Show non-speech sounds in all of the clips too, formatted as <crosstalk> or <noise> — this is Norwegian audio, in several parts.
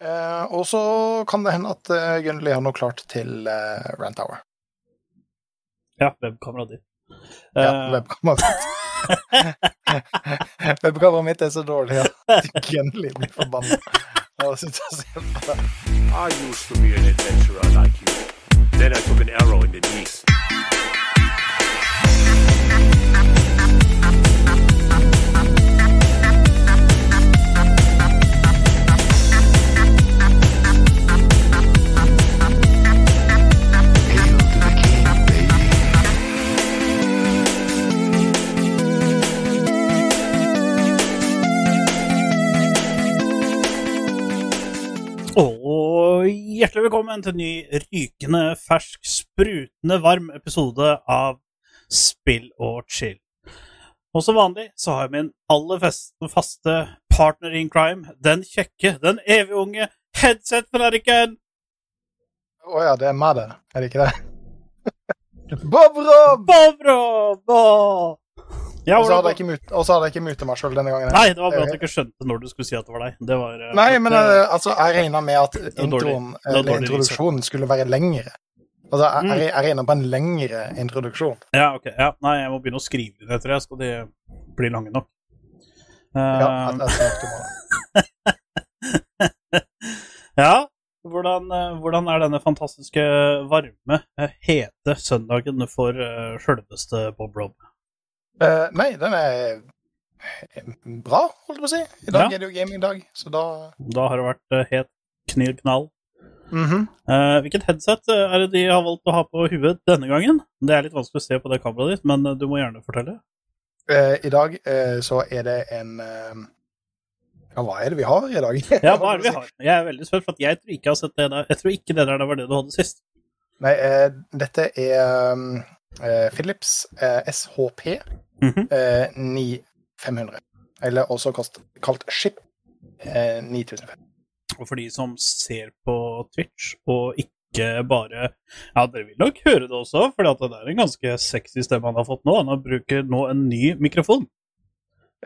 Eh, og så kan det hende at eh, Gunnli har noe klart til eh, Rant Hour. Ja, webkameraet ditt. Ja, Eh, webkameraet ditt. <laughs> webkameraet mitt er så dårlig at Gunnli blir forbanna. Og sitter og ser på det. I used to be an adventurer like you. Then I took an arrow in the knee. Og hjertelig velkommen til en ny rykende, fersk, sprutende varm episode av Spill og chill. Og som vanlig så har jeg min aller fest, faste partner in crime, den kjekke, den evig unge headset-fanatikken. Å ja, det er meg, det. Er det ikke det? Bob Rob! Bobro! Ja, Og så hadde hadde jeg ikke muta meg sjøl denne gangen. Nei, det var bra at du ikke skjønte når du skulle si at det var deg. Det var, eh, Nei, men det- eh, altså, jeg regna med at introen, introduksjonen skulle være lengre. Altså, jeg, Mm. jeg, regna på en lengre introduksjon. Ja, ok. Ja. Nei, jeg må begynne å skrive det, tror jeg. Skal de bli lange nok? Ja, Eh, jeg om det. <laughs> ja. Hvordan, eh, hvordan er denne fantastiske, varme, eh, hete søndagen for uh, sjølveste Bob Rob? Eh, nei, den er bra, holdt jeg på å si. I dag Ja. er det jo gamingdag, så da Da har det vært helt het knill knall. Mm -hmm. uh, hvilket headset eh, er det de har valgt å ha på huet denne gangen? Det er litt vanskelig å se på det kameraet ditt, men eh, du må gjerne fortelle. Uh, I dag uh, så er det en eh, Ja, hva er det vi har i dag? <laughs> Ja, hva er det vi har? Jeg er veldig spent, for at jeg tror ikke jeg har sett det der. Jeg tror ikke det der var det du hadde sist. Nei, eh, dette er eh, Philips eh, SHP Mhm. eh, 9500. Eller også kost, kalt Ship eh, 9500. Og for de som ser på Twitch, og ikke bare Ja, dere vil nok høre det også, for det er en ganske sexy stemme han har fått nå. Han bruker nå en ny mikrofon.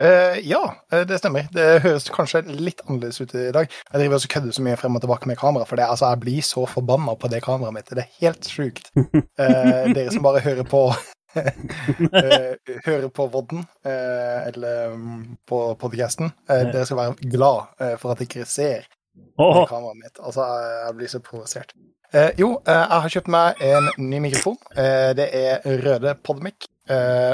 Eh, ja, eh, det stemmer. Det høres kanskje litt annerledes ut i dag. Jeg driver også kødder så mye frem og tilbake med kamera, for det, altså, jeg blir så forbanna på det kameraet mitt. Det er helt sjukt. <laughs> Eh, dere som bare hører på eh, hører på vodden, eh, eller mm, på podcasten, eh, dere skal være glad eh, for at dere ikke ser kameraet mitt. Altså, jeg, blir så provosert. Eh, jo, eh, jeg har kjøpt meg en ny mikrofon. Eh, det er røde Podmic. Eh,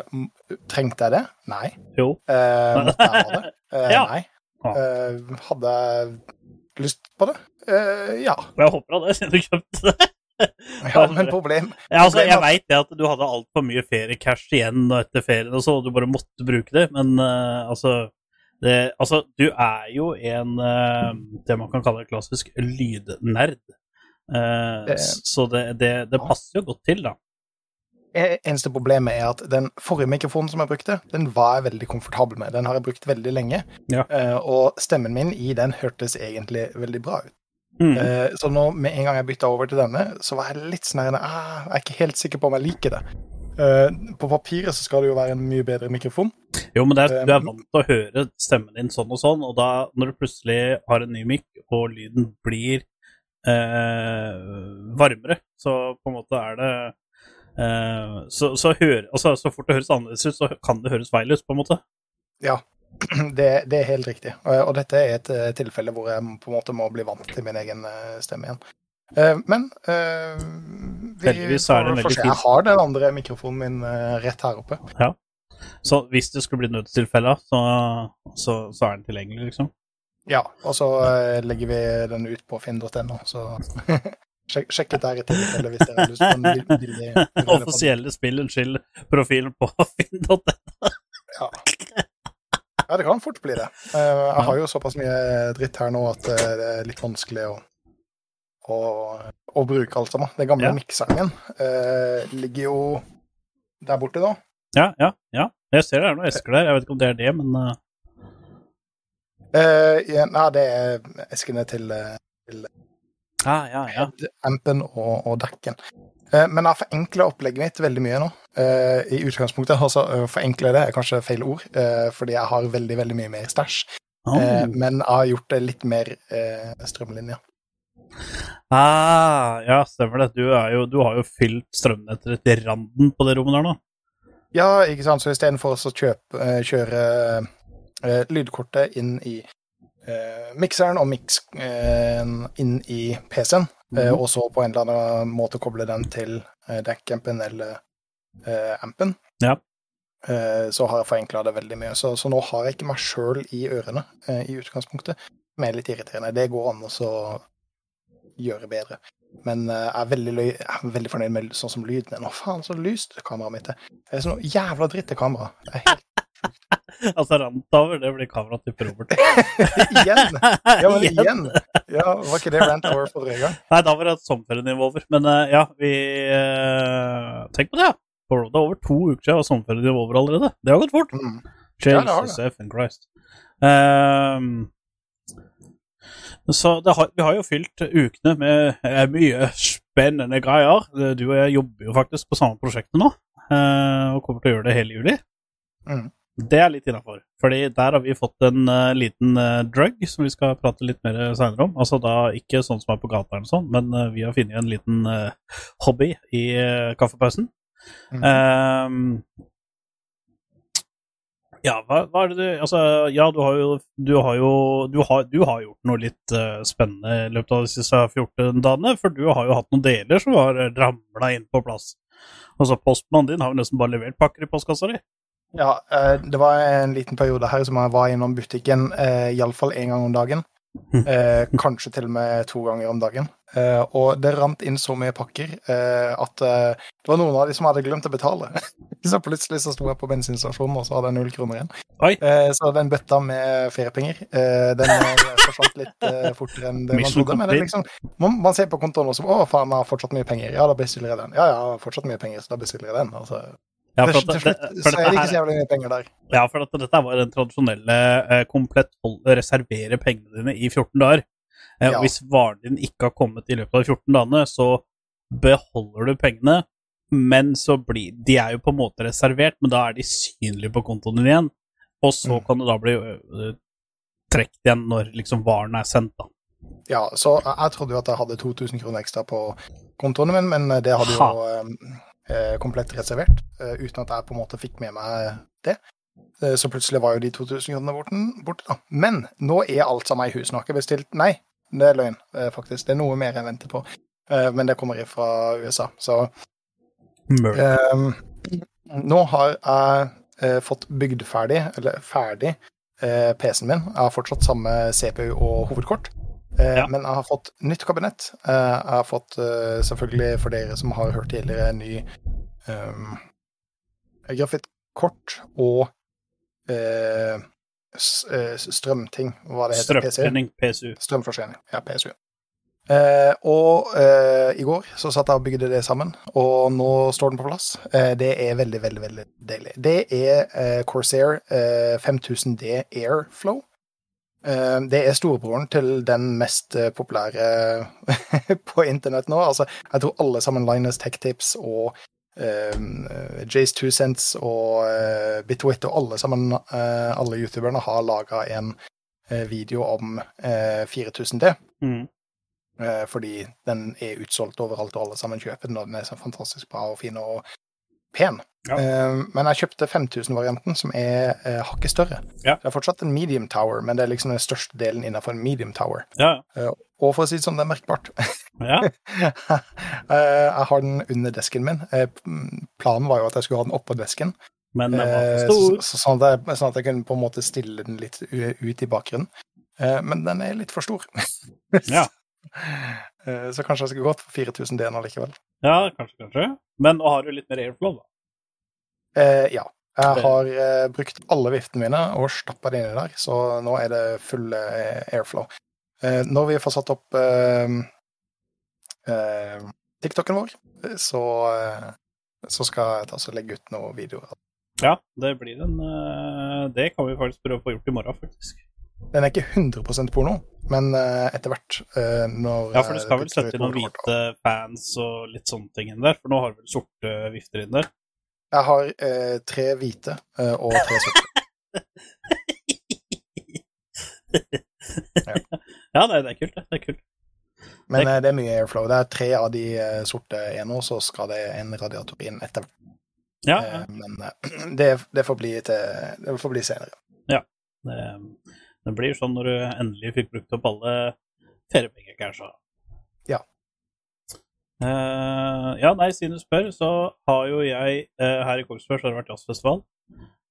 trengte jeg det? Nei. jo. Eh, måtte jeg ha det? <laughs> Eh. Nei. Eh, hadde jeg lyst på det? Eh, ja. Jeg håper det, siden <laughs> du kjøpte det. <laughs> ja. Men problem Ja, altså, jeg veit det at du hadde altfor mye feriecash igjen etter ferien, og så, og du bare måtte bruke det, men uh, altså det, altså, du er jo en uh, det man kan kalle klassisk lydnerd. Uh, Det- så det, det, passer jo godt til, da. Eh, Eneste problemet er at den forrige mikrofonen som jeg brukte, den var jeg veldig komfortabel med. Den har jeg brukt veldig lenge, Ja. Og stemmen min i den hørtes egentlig veldig bra ut. Mm. Eh, Så nå, med en gang jeg bytta over til denne, så var jeg litt sånn ah, Jeg er ikke helt sikker på om jeg liker det. Eh, På papiret så skal det jo være en mye bedre mikrofon. Jo, men det er, Eh, du er vant til å høre stemmen din sånn og sånn, og da når du plutselig har en ny mic, og lyden blir eh, varmere, så på en måte er det eh, så, så, hør, altså, så fort det høres annerledes ut, så kan det høres feil ut, på en måte. Ja, <clears throat> det, det er helt riktig. Og, dette er et eh, tilfelle hvor jeg på en måte må bli vant til min egen eh, stemme igjen. Eh, men vi Heldigvis er det en veldig fin- Jeg har den andre mikrofonen min rett her oppe. Så hvis det skulle bli nødstilfelle, så, så, så er den tilgjengelig, liksom. Ja, og så legger vi den ut på finn.no, så <laughs> sjekk, sjekk ut der i tilfelle hvis dere har lyst på en billig billig- <laughs> Offisielle spill, unnskyld, profilen på <laughs> finn.no. Ja. Ja, det kan fort bli det. Eh, jeg har jo såpass mye dritt her nå at eh, det er litt vanskelig å, å, å bruke alt sammen. Den gamle Ja. mikseren min eh, ligger jo der borte nå. Ja, ja, ja. Jeg ser det er noen esker der. Jeg vet ikke om det er det, men uh... Eh, nei, det er eskene til, eh, til ah, ja, ja. ampen og, og dekken. Eh, men jeg forenkler opplegget mitt veldig mye nå. Eh, I utgangspunktet altså, uh, forenkler det er kanskje feil ord, eh, fordi jeg har veldig veldig mye mer stæsj Oh. Eh, men jeg har gjort det litt mer eh, strømlinja. ah, ja, stemmer det. Du, jo, du har jo fylt strømnettet til randen på det rommet der nå. Ja, ikke sant, så istedenfor å kjøpe, eh, kjøre uh, lydkortet inn i uh, mikseren og eh, inn i PC-en, Mhm. og så på en eller annen måte koble den til eh, eller eh, ampen, Ja. så har jeg forenkla det veldig mye. Så, så nå har jeg ikke meg sjøl i ørene i utgangspunktet, som er litt irriterende. Det går an å gjøre bedre. Men jeg, er veldig jeg er veldig fornøyd med sånn som lyden er nå. Faen, så lyst kameraet mitt er. Det er sånn jævla drittekamera. Det er helt <laughs> Altså, Rantover, det blir kameraet til Robert. <laughs> igjen! Ja, men igjen! Ja, Var ikke det Rantover forrige gang? Nei, da var det sommerferienivåer. Men eh, ja, vi eh, Tenk på det, ja. For Det er over to uker siden var sommerferien over allerede. Det har gått fort. Mm. Ja, det Jesus F. and Christ. Ehm, så det har, vi har jo fylt ukene med eh, mye spennende greier. Du og jeg jobber jo faktisk på samme prosjektet nå, eh, og kommer til å gjøre det hele juli. Mm. Det er litt innafor, Fordi der har vi fått en uh, liten uh, drug som vi skal prate litt mer seinere om. Altså da ikke sånn som er på gata eller sånn, men uh, vi har funnet en liten eh, hobby i eh, kaffepausen. Mm. Ehm, ja, hva, hva er det du Altså, ja, du har jo Du har jo du har, du har gjort noe litt eh, spennende i løpet av de siste 14 dagene, for du har jo hatt noen deler som har ramla inn på plass. Altså, postmannen din har jo nesten bare levert pakker i postkassa di. Ja, eh, det var en liten periode her som jeg var innom butikken uh, iallfall én gang om dagen. Mhm. Eh, kanskje til og med to ganger om dagen. Eh, og det rant inn så mye pakker eh, at eh, det var noen av de som hadde glemt å betale. <laughs> så plutselig så sto jeg på bensinstasjonen, og så hadde jeg null kroner igjen. Oi. Eh, så den bøtta med feriepenger, eh, den eh, forsvant litt eh, fortere enn det man trodde. Men liksom, man, man ser på kontoen og så Å, faen, jeg har fortsatt mye penger. Ja, da bestiller jeg den. Ja, ja, jeg har fortsatt mye penger, så da bestiller jeg den. Altså, Ja, for, at, det, for, så er det ikke så jævlig mye penger der. ja, for at dette var den tradisjonelle eh, komplett reservere pengene dine i 14 dager. Eh, og Ja. Hvis varen din ikke har kommet i løpet av 14 dagene, så beholder du pengene, men så blir De er jo på en måte reservert, men da er de synlige på kontoen din igjen. Og så Mm. kan det da bli uh, trukket igjen når liksom varen er sendt, da. Ja, så jeg, trodde jo at jeg hadde 2000 kroner ekstra på kontoen min, men det hadde jo eh, eh, komplett reservert, eh, uten at jeg på en måte fikk med meg det. Eh, Så plutselig var jo de 2000 kronene borte, da. Men nå er alt sammen i hus. Nå har ikke bestilt Nei, det er løgn, eh, faktisk. Det er noe mer jeg venter på. Eh, Men det kommer fra USA. Så eh, nå har jeg eh, fått bygd ferdig, eller ferdig, eh, PC-en min. Jeg har fortsatt samme CPU og hovedkort. Eh, Ja. Men jeg har fått nytt kabinett. Eh, jeg har fått, eh, selvfølgelig for dere som har hørt tidligere, en ny um, grafittkort og uh, strømting, hva det heter. Strømforsyning, PSU. Strømforsyning. Ja, PSU. Uh, og uh, i går så satt jeg og bygde det sammen, og nå står den på plass. Uh, det er veldig, veldig veldig deilig. Det er Corsair eh, 5000D Airflow. Eh, det er storebroren til den mest eh, populære <laughs> på internett nå. Altså, jeg tror alle sammen Linus Tech Tips og um, Jace Two Cents og uh, Bitwit og alle sammen, uh, alle youtuberne har laga en uh, video om uh, 4000D. Mm. Fordi den er utsolgt overalt, og alle sammen kjøper den, og den er så fantastisk bra og fin og pen. Ja. Eh, men jeg kjøpte 5000-varianten, som er eh, hakket større. Ja. Det er fortsatt en medium tower, men det er liksom den største delen innenfor en medium tower. Ja, Eh, og for å si det sånn, det er merkbart. <laughs> ja. Jeg har den under desken min. Planen var jo at jeg skulle ha den oppå desken, Men den var for stor. så, sånn, at jeg, sånn at jeg kunne på en måte stille den litt ut i bakgrunnen. Men den er litt for stor. <laughs> Ja. Så kanskje jeg skulle gått for 4000 DNA likevel. ja, kanskje, kanskje. Men har du litt mer airflow, da. Eh, ja. Jeg har eh, brukt alle viftene mine og stappa det inni der, så nå er det full eh, airflow. Eh, når vi får satt opp eh, eh, TikToken vår, så, så skal jeg ta og legge ut noen videoer. Ja, det blir en Det kan vi faktisk prøve å få gjort i morgen, faktisk. Den er ikke 100% porno, men eh, etter hvert eh, når Ja, for du skal vel sette inn noen hvite fans og litt sånne ting inn der, for nå har du vel sorte vifter inn der. Jeg har eh, tre hvite eh, og tre sorte. <laughs> ja, nei, det er kult, det. det er kult. Men eh, det er mye airflow. Det er tre av de eh, sorte ene, og så skal det en radiator inn etter. Ja, Eh, ja. Men <clears throat> det, det, får bli til, det får bli senere. Det, det blir sånn når du endelig fikk brukt opp alle feriepengene, kanskje. Ja. Eh, ja, nei, siden du spør, så har jo jeg uh, Her i Kongsberg så har det vært jazzfestival.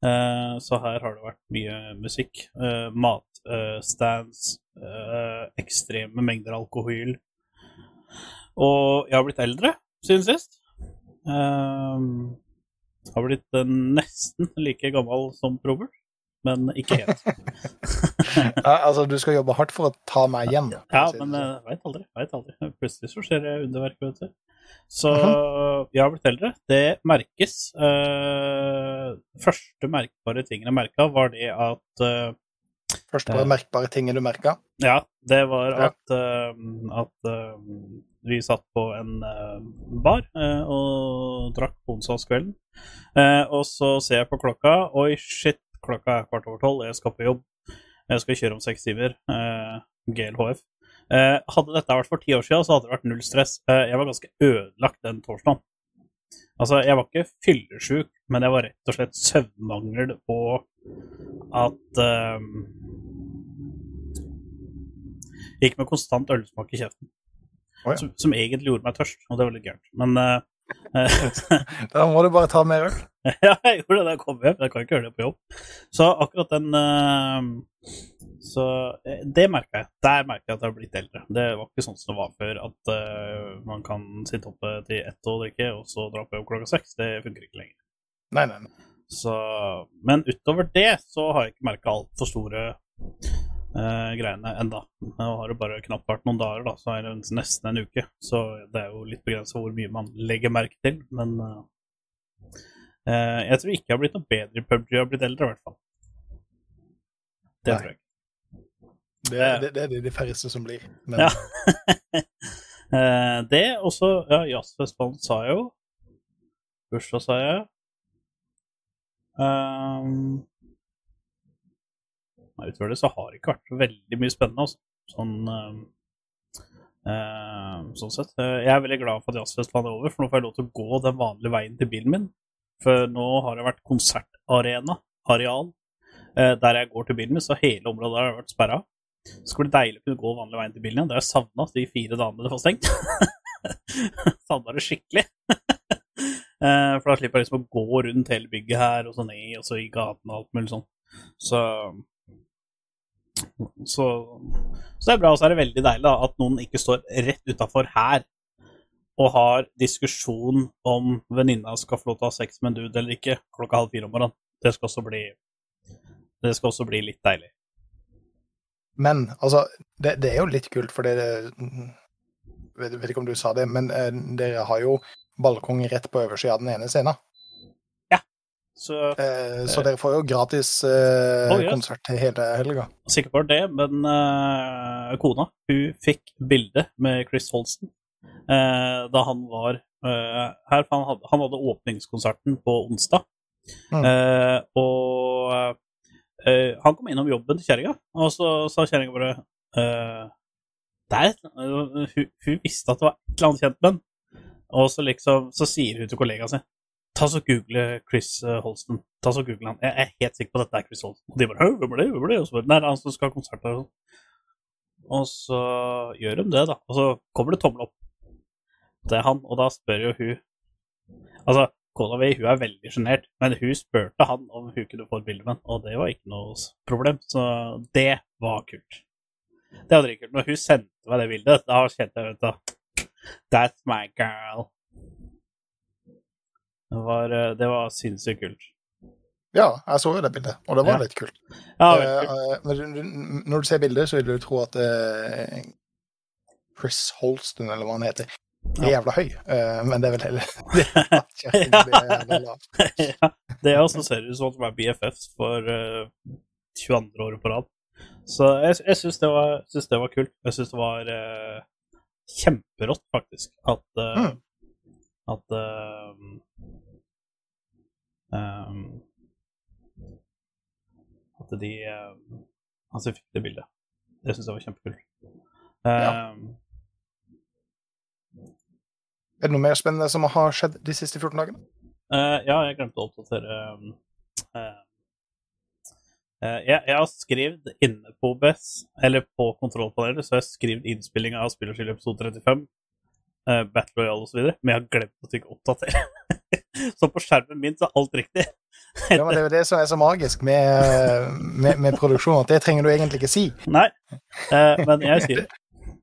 Uh, så her har det vært mye musikk. Uh, Matstands, ekstreme mengder alkohol. Og jeg har blitt eldre siden sist. Har blitt nesten like gammel som Robert, men ikke helt. <laughs> Ja, altså, du skal jobbe hardt for å ta meg igjen. Ja, si men sånn. jeg veit aldri. Vet aldri. Plutselig så skjer det underverk, vet du. Så jeg har blitt eldre. Det merkes. Uh, første merkbare tingen jeg merka, var det at uh, Første bare merkbare tingen du merka. Ja, det var Ja. at, eh, at eh, vi satt på en eh, bar eh, og drakk på onsdagskvelden. Eh, og så ser jeg på klokka. Oi, shit, klokka er kvart over tolv. Jeg skal på jobb. Jeg skal kjøre om seks timer. Eh, GLHF. Eh, hadde dette vært for ti år siden, så hadde det vært null stress. Eh, jeg var ganske ødelagt den torsdagen. Altså, jeg var ikke fyllesjuk, men jeg var rett og slett søvnmangel og at eh, Gikk med konstant ølsmak i kjeften. Oh, ja. som, som egentlig gjorde meg tørst, og det var litt gærent. Men eh, <laughs> Da må du bare ta mer øl. <laughs> ja, jeg gjorde det da jeg kom hjem. Jeg kan ikke gjøre det på jobb. Så akkurat den uh, Så eh, det merka jeg. Der merka jeg at jeg har blitt eldre. Det var ikke sånn som det var før, at uh, man kan sitte oppe til ett og drikke, og så dra på jobb klokka seks. Det funker ikke lenger. Nei, nei. nei. Så, men utover det så har jeg ikke merka altfor store eh, greiene enda. Nå har det bare knapt vært noen dager, da, så er det nesten en uke. Så det er jo litt begrensa hvor mye man legger merke til. Men eh, eh, jeg tror ikke jeg har blitt noe bedre i PubG, jeg har blitt eldre i hvert fall. Det Nei. tror jeg. Det, det, det er det de færreste som blir. Men Ja. <laughs> Eh, det også Ja, jazzfestivalen sa jeg jo. Bursdag sa jeg. Um, nei, utover det så har det ikke vært veldig mye spennende, Også. Sånn, um, eh, sånn sett. Eh, Jeg er veldig glad for at jazzfestivalen er over, for nå får jeg lov til å gå den vanlige veien til bilen min. For nå har det vært konsertarena, areal, eh, der jeg går til bilen min, så hele området der har vært sperra. Så skulle det deilig å kunne gå vanlig veien til bilen igjen. Det har jeg savna de fire dagene det var stengt. <laughs> savna det skikkelig. <laughs> Eh, For da slipper jeg liksom å gå rundt hele bygget her, og så ned, og så i gaten og alt mulig sånn. Så så, så det er bra, og så er det veldig deilig da, at noen ikke står rett utafor her og har diskusjon om venninna skal få lov til å ha sex med en dude eller ikke klokka halv fire om morgenen. Det skal også bli Det skal også bli litt deilig. Men altså, det, det er jo litt kult, for det vet, vet ikke om du sa det, men eh, dere har jo balkong rett på øversida av den ene scenen. Så Eh, så dere får jo gratis eh, Oh, yes. konsert hele helga. Sikkert var det, men eh, kona hun fikk bilde med Chris Holsten eh, da han var eh, her. Han hadde, han hadde åpningskonserten på onsdag. Mm. Eh, og eh, han kom innom jobben til kjerringa, og så sa kjerringa bare eh, det er hun, hun visste at det var et eller annet kjent med ham, Og så liksom, så sier hun til kollegaen sin Ta så Google Chris eh, Holsten. Ta så Google han. Jeg er helt sikker på at dette er Chris Holsten. Og de bare «Hæ, Hvem er det? Hvem er det? Og så bare Nei, han som skal ha konsert der. og sånn. Så gjør de det, da. Og så kommer det tommel opp. Det er han, og da spør jo hun Altså, kona mi hun er veldig sjenert, men hun spurte han om hun kunne få et bilde med ham, og det var ikke noe problem. Så det var kult. Det var dritkult. Når hun sendte meg det bildet, da kjente jeg ut da That's my girl. Det var, eh, det var sinnssykt kult. Ja, jeg så jo det bildet, og det var Ja. litt kult. Ja, veldig kult. Eh, eh, når du ser bildet, så vil du tro at eh, Chris Holston, eller hva han heter, er Ja. jævla høy. Eh, men det er vel heller <laughs> <laughs> <laughs> ja, det også ser ut som at de er BFFs for eh, 22. året på rad. Så jeg, jeg syns det, det var kult. Jeg syns det var uh, kjemperått, faktisk, at uh, Mm. At eh, ehm, At de uh, Altså, jeg fikk det bildet. Det syns jeg var kjempekult. Ja. Eh, Er det noe mer spennende som har skjedd de siste 14 dagene? Uh, ja, jeg glemte å oppdatere um, uh, Uh, jeg, jeg har skrevet inne på OBS, eller på kontrollpanelet, så jeg har skrevet innspillinga av Spill episode 35, uh, Battle Royale osv., men jeg har glemt å trykke oppdatere. <laughs> så på skjermen min så er alt riktig. Ja, men Det er jo det som er så magisk med, med, med produksjon, at det trenger du egentlig ikke si. Nei, uh, men jeg sier det.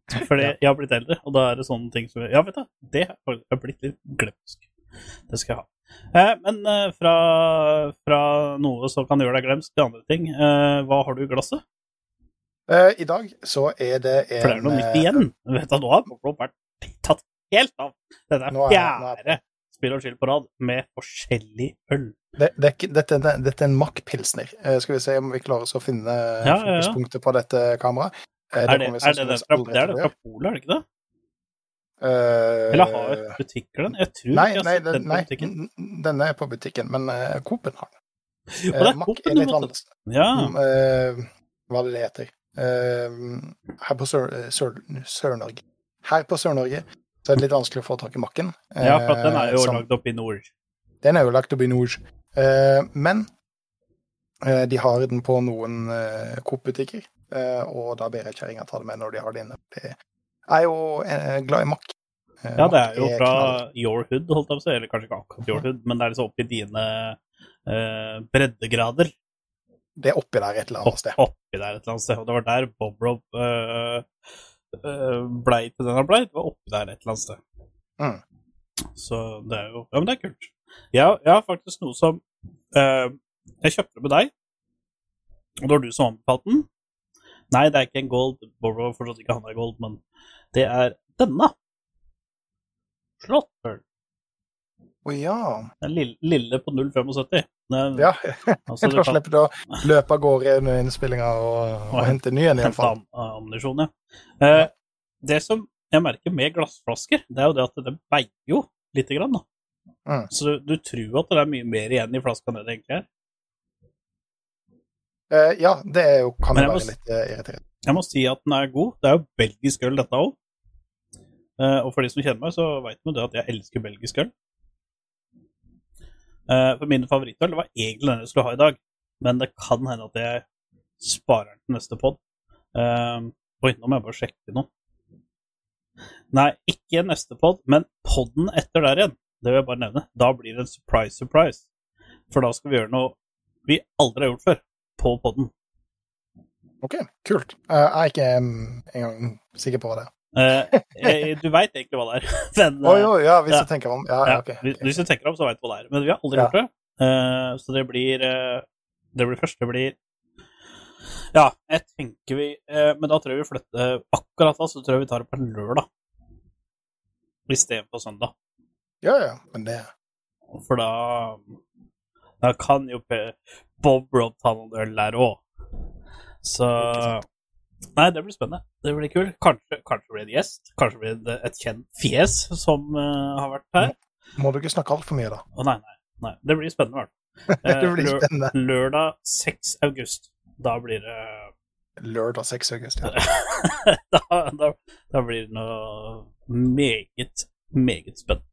<laughs> Fordi jeg har blitt eldre, og da er det sånne ting som Ja, vet du, det har blitt litt glemsk. Det skal jeg ha. Eh, men eh, fra, fra noe som kan gjøre deg glemsk, til andre ting. Eh, hva har du i glasset? Eh, I dag så er det en For det er noe nytt igjen. Vet du, nå har Bob vært tatt helt av. Dette er er- er- fjerde spill og chill på rad med forskjellig øl. Det, det, dette, det, dette er en Mack-pilsner. Eh, skal vi se om vi klarer å finne Ja, ja, ja. fokuspunktet på dette kameraet. Eh, Er det, er det, den fra, det er fra Polet, er det ikke det? Uh, Eller har Eh, butikker den? Jeg tror Nei, ikke jeg har sett den, på butikken. denne er på butikken, men uh, Coop-en har den. Eh, er Mack er litt annerledes. Ja. Eh, hva er det det heter? Uh, her på Sør-Norge Sør- Sør-Norge. her på Sør-Norge så det er litt vanskelig å få tak i makken. ja, for at den er jo eh, som- lagd opp i nord. Den er jo lagt opp i nord. Eh, men eh, de har den på noen uh, Coop-butikker, eh, og da ber jeg kjerringa ta det med når de har det inne. Jeg er jo eh, glad i Mack. Eh, Ja, det er jo fra your hood, holdt jeg på å si. Eller kanskje ikke akkurat your hood, men det er liksom oppi dine eh, breddegrader. Det er oppi der et eller annet sted. oppi der et eller annet sted. Og det var der Bob Rob blei til den han blei. Det var oppi der et eller annet sted. Mm. Så det er jo Ja, men det er kult. Jeg, jeg har faktisk noe som eh, Jeg kjøpte det med deg, og det var du som anbefalte den. Nei, det er ikke en gold. Borrow fortsatt ikke han er gold, men det er denne. Slåttøl. Å ja. Den lille, lille på 0,75. Den- ja. <laughs> altså, <laughs> Da slipper du å løpe av gårde under innspillinga og, og hente ny en, iallfall. <laughs> am- ammunisjon, ja. Eh, det som jeg merker med glassflasker, det er jo det at det veier jo lite grann. Da. Mm. Så du tror at det er mye mer igjen i flaska enn det det egentlig er. Eh, ja, det er jo, kan jo være må- litt eh, irriterende. Jeg må si at den er god. Det er jo belgisk øl, dette òg. og for de som kjenner meg, så veit de at jeg elsker belgisk øl. Eh, for min favorittøl var egentlig den jeg skulle ha i dag, men det kan hende at jeg sparer den til neste pod. Uh, Oi, nå må jeg bare sjekke noe. Nei, ikke neste pod, men podden etter der igjen. Det vil jeg bare nevne. Da blir det en surprise, surprise. For da skal vi gjøre noe vi aldri har gjort før, på podden. OK, kult. Eh, jeg er ikke mm, engang sikker på det. Jeg, du veit egentlig hva det er, <laughs> men Å jo, ja, hvis ja. du tenker om Ja, ja, okay, okay. hvis- du tenker om, så veit du hva det er. Men vi har aldri gjort det. Uh, så det blir eh, Det blir først. Det blir Ja, jeg tenker vi Men da tror jeg vi flytter Akkurat da så tror jeg vi tar det på lørdag istedenfor søndag. Ja, ja, men det For da Da kan jo Bob Rob ta noen øl der òg. Så Nei, det blir spennende. Det blir kult. Kanskje, kanskje blir det en gjest. Kanskje blir det et kjent fjes som uh, har vært her. må du ikke snakke altfor mye, da. Å nei, nei, nei. Det blir spennende, i hvert fall. <laughs> Det blir Eh, lø- spennende. Lørdag 6. august. Da blir det Lørdag 6. august. Ja. <laughs> da, da, da blir det noe meget, meget spennende.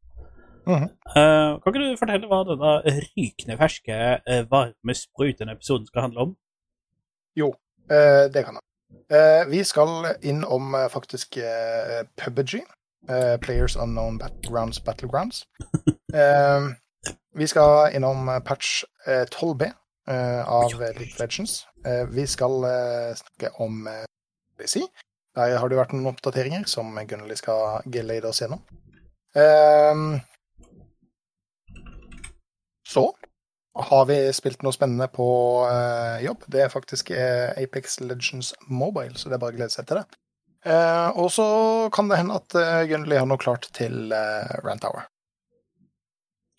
Mm -hmm. uh, kan ikke du fortelle hva denne rykende ferske, eh, varme, sprutende episoden skal handle om? Eh, det kan jeg. Eh, vi skal innom uh, faktisk uh, PUBG. Uh, Players Unknown Battlegrounds Battlegrounds. Uh, <laughs> vi skal innom eh, patch uh, 12B eh, av League Legends. Eh, vi skal eh, snakke om BC. Der har det vært noen oppdateringer som Gunnli skal gelede oss gjennom. Eh, så har vi spilt noe spennende på uh, jobb. Det er faktisk uh, Apex Legends Mobile, så det er bare å glede seg til det. Uh, og så kan det hende at uh, Gunnli har noe klart til uh, Rant Hour.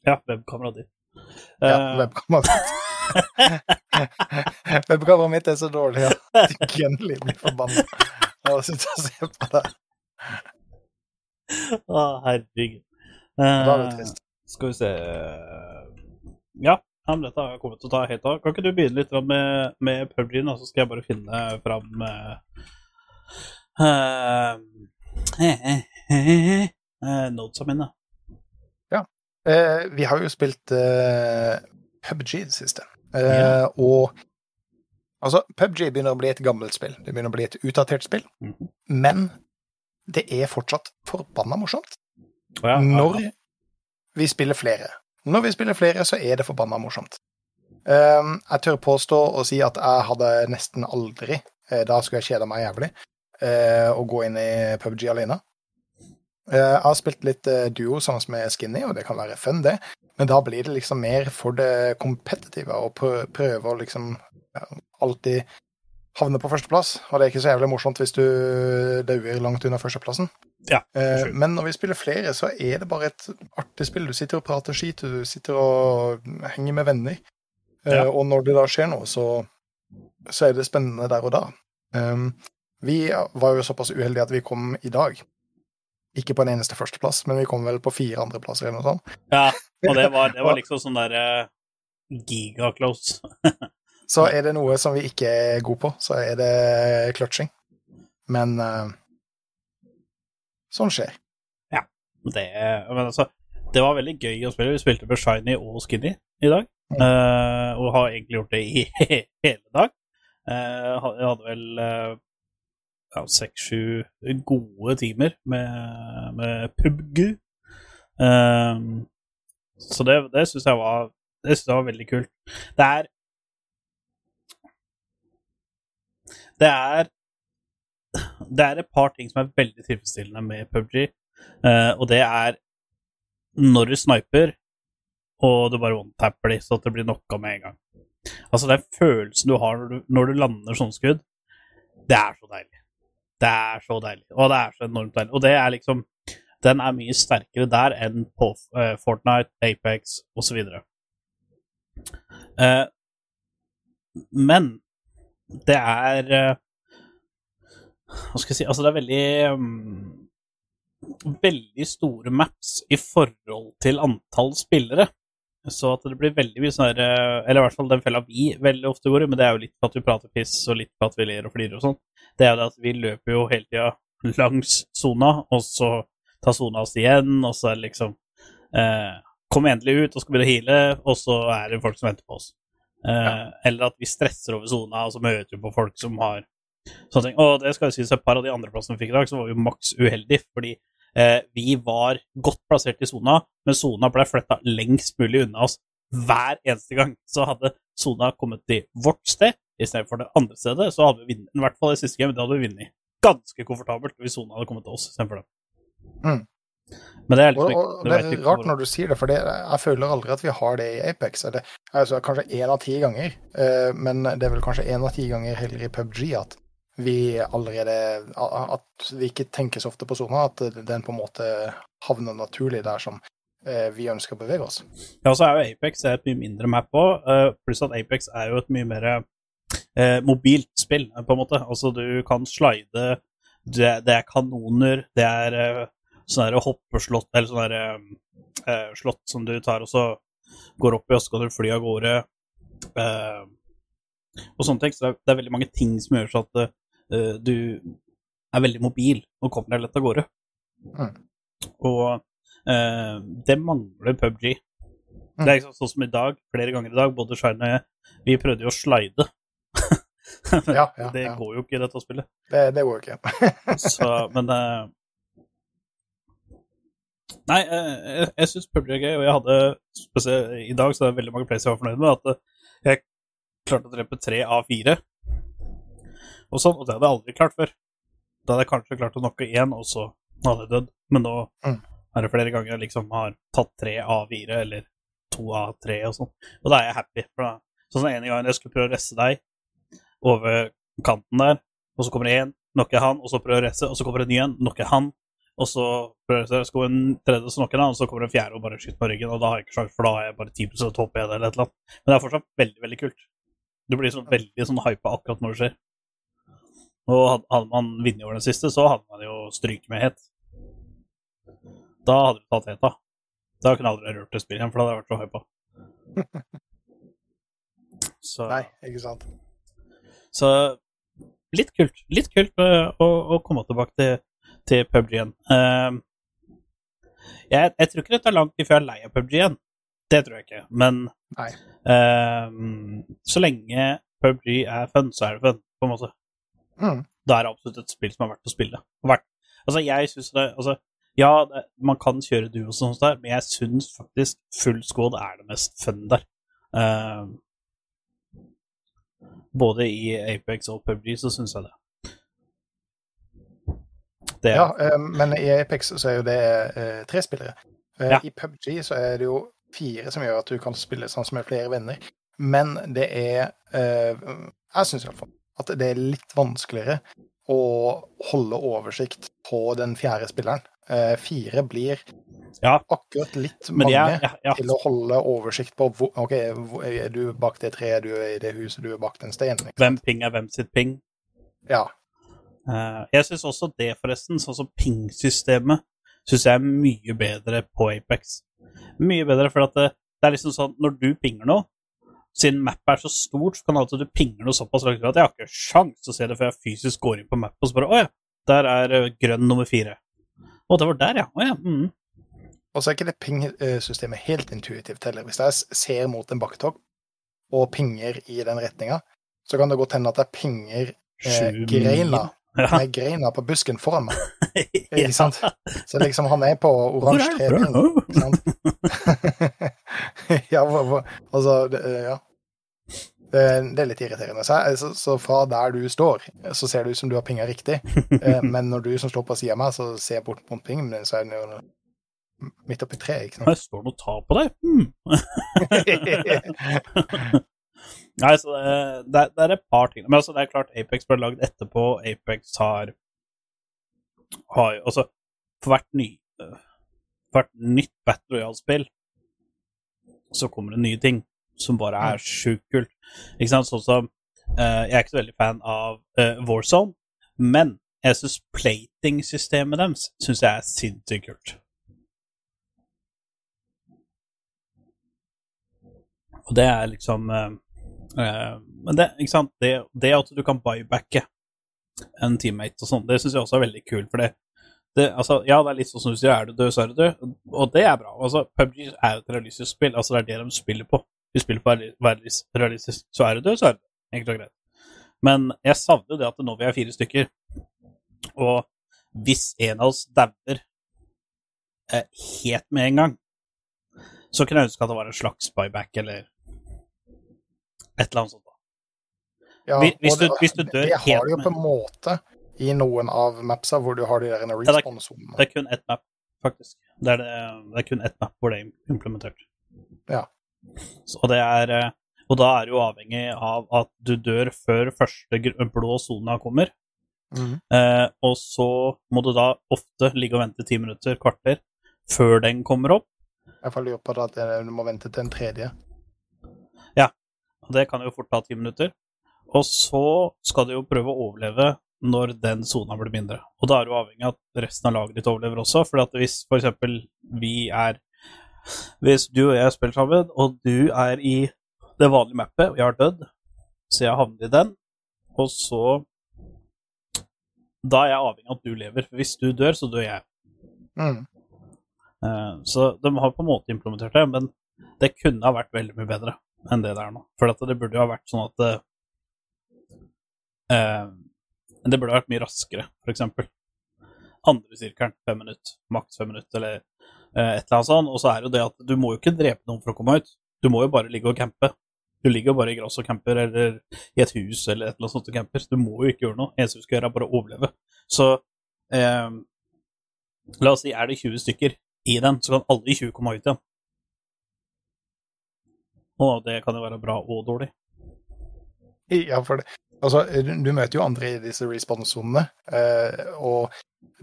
Ja, webkameraet ditt. Ja, webkameraet ditt. <laughs> webkameraet mitt er så dårlig at Gunnli blir forbanna av å sitte og se på det. Å, herregud. Da er det trist. skal vi se Ja, men dette har jeg kommet til å ta helt av. Kan ikke du begynne litt med, med PUBG, og så skal jeg bare finne fram uh, uh, notesa mine. Eh, vi har jo spilt eh, PubG i det siste. Eh, Ja. Og altså, PubG begynner å bli et gammelt spill. Det begynner å bli et utdatert spill. Mhm. Men det er fortsatt forbanna morsomt ja, ja, når vi spiller flere. Når vi spiller flere, så er det forbanna morsomt. Eh, jeg tør påstå og si at jeg hadde nesten aldri, eh, da skulle jeg kjede meg jævlig, eh, å gå inn i PubG alene. Eh, Jeg har spilt litt duo sammen med Skinny, og det kan være fun, det. Men da blir det liksom mer for det kompetitive, prø- prøve å liksom alltid havne på førsteplass. Og det er ikke så jævlig morsomt hvis du dauer langt unna førsteplassen. Ja, Eh, men når vi spiller flere, så er det bare et artig spill. Du sitter og prater skit, du sitter og henger med venner. Eh, Ja. Og når det da skjer noe, så, så er det spennende der og da. Um, vi var jo såpass uheldige at vi kom i dag. Ikke på en eneste førsteplass, men vi kom vel på fire andreplasser eller noe sånt. ja, og det var, det var <laughs> liksom sånn der eh, giga-close. <laughs> Så er det noe som vi ikke er gode på, så er det clutching. Men uh, sånn skjer. Det, men altså, det var veldig gøy å spille. Vi spilte med Shiny og Skinny i dag. eh, og har egentlig gjort det i <laughs> hele dag. Jeg hadde vel ja, seks-sju gode timer med, med PubG. Så det, det syns jeg var Det synes jeg var veldig kult. Det er Det er Det er et par ting som er veldig tilfredsstillende med PubG. Eh, og det er når du sniper, og du bare one-tapper de, så det blir knocka med en gang. Altså, den følelsen du har når du, når du lander sånne skudd, det er så deilig. Det er så deilig, og det er så enormt deilig. Og det er liksom Den er mye sterkere der enn på uh, Fortnite, Apex osv. Uh, men det er eh, Hva skal jeg si Altså, det er veldig mm, veldig store maps i forhold til antall spillere. Så at det blir veldig mye sånn eh, Eller i hvert fall den fella vi veldig ofte går i, men det er jo litt for at vi prater piss, og litt for at vi ler og flirer og sånn. Det er jo det at vi løper jo hele tida langs sona, og så tar sona oss igjen, og så er det liksom eh, Kom endelig ut og skal begynne å heale, og så er det folk som venter på oss. Eh, Eller at vi stresser over sona, og så møter vi på folk som har sånne ting. Og det skal jo sies, et par av de andre plassene vi fikk i dag, så var vi maks uheldig, fordi Eh, vi var godt plassert i sona, men sona ble flytta lengst mulig unna oss hver eneste gang. Så hadde sona kommet til vårt sted istedenfor det andre stedet, så hadde vi vunnet. I hvert fall i siste game, det hadde vi vunnet ganske komfortabelt hvis sona hadde kommet til oss istedenfor det. Mm. Men det er Og, og det er rart hvor- når du sier det, for det, jeg føler aldri at vi har det i Apex. Altså, kanskje én av ti ganger, uh, men det er vel kanskje én av ti ganger heller i PubG at vi allerede At vi ikke tenker så ofte på sona, at den på en måte havner naturlig der som eh, vi ønsker å bevege oss. Ja, så er jo Apex et mye mindre map òg, pluss at Apex er jo et mye mer eh, mobilt spill, eh, på en måte. Altså, du kan slide, det er kanoner, det er eh, der hoppeslott, eller sånne der, eh, slott som du tar og så går opp i, og så kan du fly av gårde. Eh, og sånne ting. Så det er, det er veldig mange ting som gjør så at eh, du er veldig mobil og kommer deg lett av gårde. Mm. Og eh, det mangler PubG. Det er liksom sånn som i dag, flere ganger i dag, både Shine og jeg, vi prøvde jo å slide. Men <laughs> Ja, ja, det ja. går jo ikke i dette spillet. Det, det går ikke. <laughs> Så, men eh, Nei, eh, jeg, jeg syns PubG er gøy, og jeg hadde spesielt i dag så er det veldig mange players jeg var fornøyd med. At eh, jeg klarte å drepe tre av fire. Og sånn, og det hadde jeg aldri klart før. Da hadde jeg kanskje klart å knocke én, og så hadde jeg dødd. Men nå Mm. er det flere ganger jeg liksom har tatt tre av fire, eller to av tre og sånn. Og da er jeg happy. For da, sånn som en gang jeg skulle prøve å resse deg over kanten der, og så kommer det én, knocker han, og så prøver jeg å resse, og så kommer det en ny en, knocker han, og så prøver jeg kommer en tredje, han, og så kommer en fjerde og bare skyter på ryggen, og da har jeg ikke sjanse, for da har jeg bare 10 HP eller et eller annet. Men det er fortsatt veldig, veldig kult. Du blir sånn veldig sånn hypa akkurat når det skjer. Og hadde, man vunnet over den siste, så hadde man jo stryket med het. Da hadde du tatt heta. Da kunne jeg aldri rørt det spillet igjen, for da hadde jeg vært så hypa. <laughs> Så, Nei, ikke sant. så litt kult. Litt kult eh, å, å komme tilbake til, til PubG igjen. Eh, jeg, jeg tror ikke det tar lang tid før jeg er lei av PubG igjen. Det tror jeg ikke. Men eh, så lenge PubG er fun, så er det fun, på en måte. Mm. Da er det absolutt et spill som er verdt å spille. Verdt. Altså, jeg synes det Altså, ja, det, man kan kjøre duo og sånt der, men jeg syns faktisk full squad er det mest fun der. Uh, både i Apex og PubG så syns jeg det. Det Ja, eh, men i Apex så er jo det eh, tre spillere. Eh, Ja. I PubG så er det jo fire som gjør at du kan spille sånn som med flere venner. Men det er Jeg syns iallfall at det er litt vanskeligere å holde oversikt på den fjerde spilleren. Fire blir Ja. akkurat litt mange jeg, ja, ja. til å holde oversikt på hvor, OK, er du bak det treet, du er i det huset, du er bak den steinen. hvem ping er hvem sitt ping. Ja. Eh, jeg syns også det, forresten, sånn som ping-systemet, syns jeg er mye bedre på Apex. Mye bedre, for at det, det er liksom sånn når du pinger noe siden mappet er så stort, så kan at du pinger noe såpass langt at jeg har ikke sjans til å se det før jeg fysisk går inn på mappet og så bare Å ja, der er eh, grønn nummer fire. Å, det var der, ja. Å ja. Mm. Og så er ikke det ping-systemet helt intuitivt heller. Hvis jeg ser mot en bakketopp og pinger i den retninga, så kan det godt hende at jeg pinger eh, greina, Ja. med greina på busken foran meg. <laughs> Ikke sant? Så liksom han er på oransje tre. Ikke sant? <laughs> ja, altså det, eh, Ja. Det, det er litt irriterende. Så, så, så fra der du står, så ser det ut som du har pinga riktig. <laughs> Eh, men når du som står på sida av meg, så ser jeg bort mot pingen min, så er den jo midt oppi treet, ikke sant? Det står noe tar på deg. Hmm. Nei, så det, det, er, det er et par ting. Men altså, det er klart Apex ble lagd etterpå. Apex har, har jo- Altså, for hvert, ny, øh, hvert nytt Battle Royale-spill så kommer det nye ting som bare er sjukt kult. Ikke sant? Sånn som uh, Jeg er ikke så veldig fan av uh, Warzone, men jeg syns plating-systemet deres synes jeg er sinnssykt kult. Og det er liksom eh, eh, Men det, ikke sant? Det, det at du kan buybacke en teammate og sånn, det syns jeg også er veldig kult. For det, det altså, Ja, det er litt sånn som du sier, er du død, så er du død. Og det er bra. Altså, PubG er jo et realistisk spill. Altså, det er det de spiller på. De spiller på realistisk. Så er du død, så er du død. Enkelt og greit. Men jeg savner det at nå vi er fire stykker, og hvis en av oss dauer eh, helt med en gang, så kunne jeg ønske at det var en slags buyback eller et eller annet sånt. Ja, Hvis- du, det- hvis du dør Det har du jo på en måte i noen av mapsa hvor du har de der det er- respawn-sonene. Det er kun ett map, faktisk. Det er, det, det er kun ett map hvor det er implementert. Ja. Så, det er, eh, og da er det jo avhengig av at du dør før første blå sone kommer. Mm. Eh, og så må du da ofte ligge og vente ti minutter, kvarter, før den kommer opp. Jeg får lure på det at eh, du må vente til en tredje. Og det kan jo fort ta ti minutter. Og så skal du jo prøve å overleve når den sona blir mindre. Og da er du avhengig av at resten av laget ditt overlever også. For at hvis f.eks. vi er Hvis du og jeg spiller sammen, og du er i det vanlige mappet, og jeg har dødd, så jeg havner i den, og så Da er jeg avhengig av at du lever. For hvis du dør, så dør jeg. Mm. Eh, Så de har på en måte implementert det, men det kunne ha vært veldig mye bedre enn det det er nå. For det burde jo ha vært sånn at eh, eh, Det burde ha vært mye raskere, f.eks. Andre sirkelen, fem minutter, maks fem minutter, eller eh, et eller annet sånt. Og så er det jo det at du må jo ikke drepe noen for å komme ut. Du må jo bare ligge og campe. Du ligger jo bare i gress og camper, eller i et hus eller et eller annet sånt og camper. Du må jo ikke gjøre noe. Eneste du skal gjøre, er bare å overleve. Så eh, La oss si er det 20 stykker i den, så kan alle i 20 komme ut igjen. Og det kan jo være bra og dårlig. Ja, for det. Altså, du, møter jo andre i disse respawn-sonene, eh, og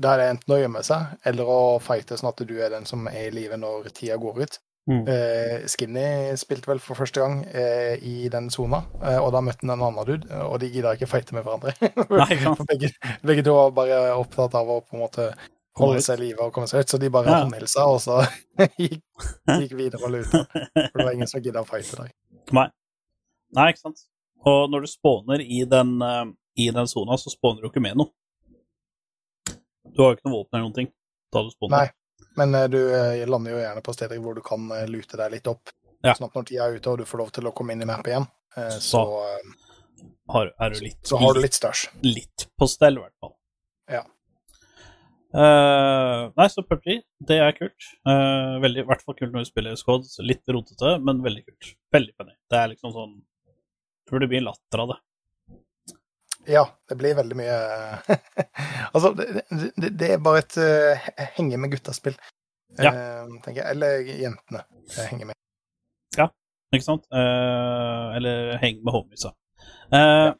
da er det enten å gjemme seg, eller å fighte sånn at du er den som er i live når tida går ut. Mm. Eh, Skinny spilte vel for første gang eh, i den sona, og da møtte han en annen dude, og de gidda ikke fighte med hverandre. Nei, <laughs> begge, begge to var bare opptatt av å på en måte holde seg i live og komme seg ut, så de bare Ja. håndhilsa, og så <laughs> gikk, gikk videre og luta. For det var ingen som gidda å fighte deg. Nei. Nei, ikke sant. Og når du spåner i den eh, i den sona, så spåner du ikke med noe. Du har jo ikke noe våpen eller noen ting da du spåner. Nei. Men eh, du eh, lander jo gjerne på steder hvor du kan lute deg litt opp. Ja. Sånn at når tida er ute og du får lov til å komme inn i map igjen, så, Så- Har, er du litt, så har du litt stæsj. litt på stell, i hvert fall. Ja. Eh, nei, så PUBG, det er kult. Uh, veldig, I hvert fall kult når du spiller squads. Litt rotete, men veldig kult. Veldig funny. Det er liksom sånn tror det blir latter av det. Ja, det blir veldig mye <laughs> Altså, det, det, det er bare et uh, henge med gutta-spill, Ja. eh, tenker jeg. Eller jentene henge med. Ikke sant? Eh, eller heng med homiesa. Eh,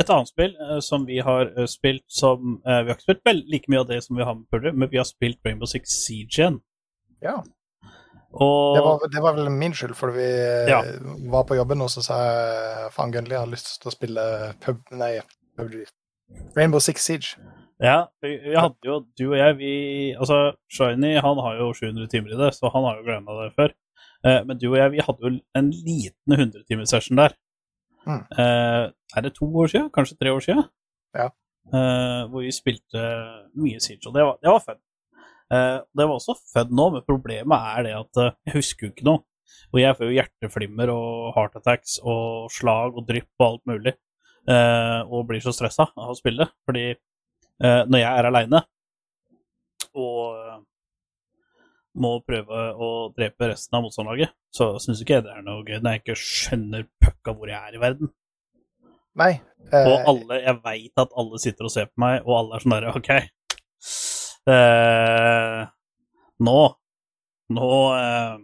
Et annet spill uh, som vi har uh, spilt som uh, Vi har ikke spilt vel like mye av det som vi har med Purder, men vi har spilt Rainbow Six Siege igjen. Ja. Og Det var, det var vel min skyld, for vi Ja. var på jobben, og så sa jeg faen, Gunnli, har lyst til å spille pub... Nei, PUBG. Rainbow Six Siege. Ja, vi, vi hadde jo, du og jeg, vi Altså, Shiny han har jo 700 timer i det, så han har jo gleda det før. Men du og jeg, vi hadde jo en liten 100-timerssession der. Mm. Uh, er det to år siden? Kanskje tre år siden? Ja. Uh, hvor vi spilte mye Siege, og det var, det var fun. Uh, det var også fun nå, men problemet er det at jeg husker jo ikke noe. Og jeg får jo hjerteflimmer og heart attacks og slag og drypp og alt mulig. og blir så stressa av å spille. Fordi når jeg er aleine og må prøve å drepe resten av motstanderlaget, så syns ikke jeg det er noe gøy når jeg ikke skjønner pucka hvor jeg er i verden. Nei. eh, Og alle, jeg veit at alle sitter og ser på meg, og alle er sånn derre OK. Eh, nå Nå eh,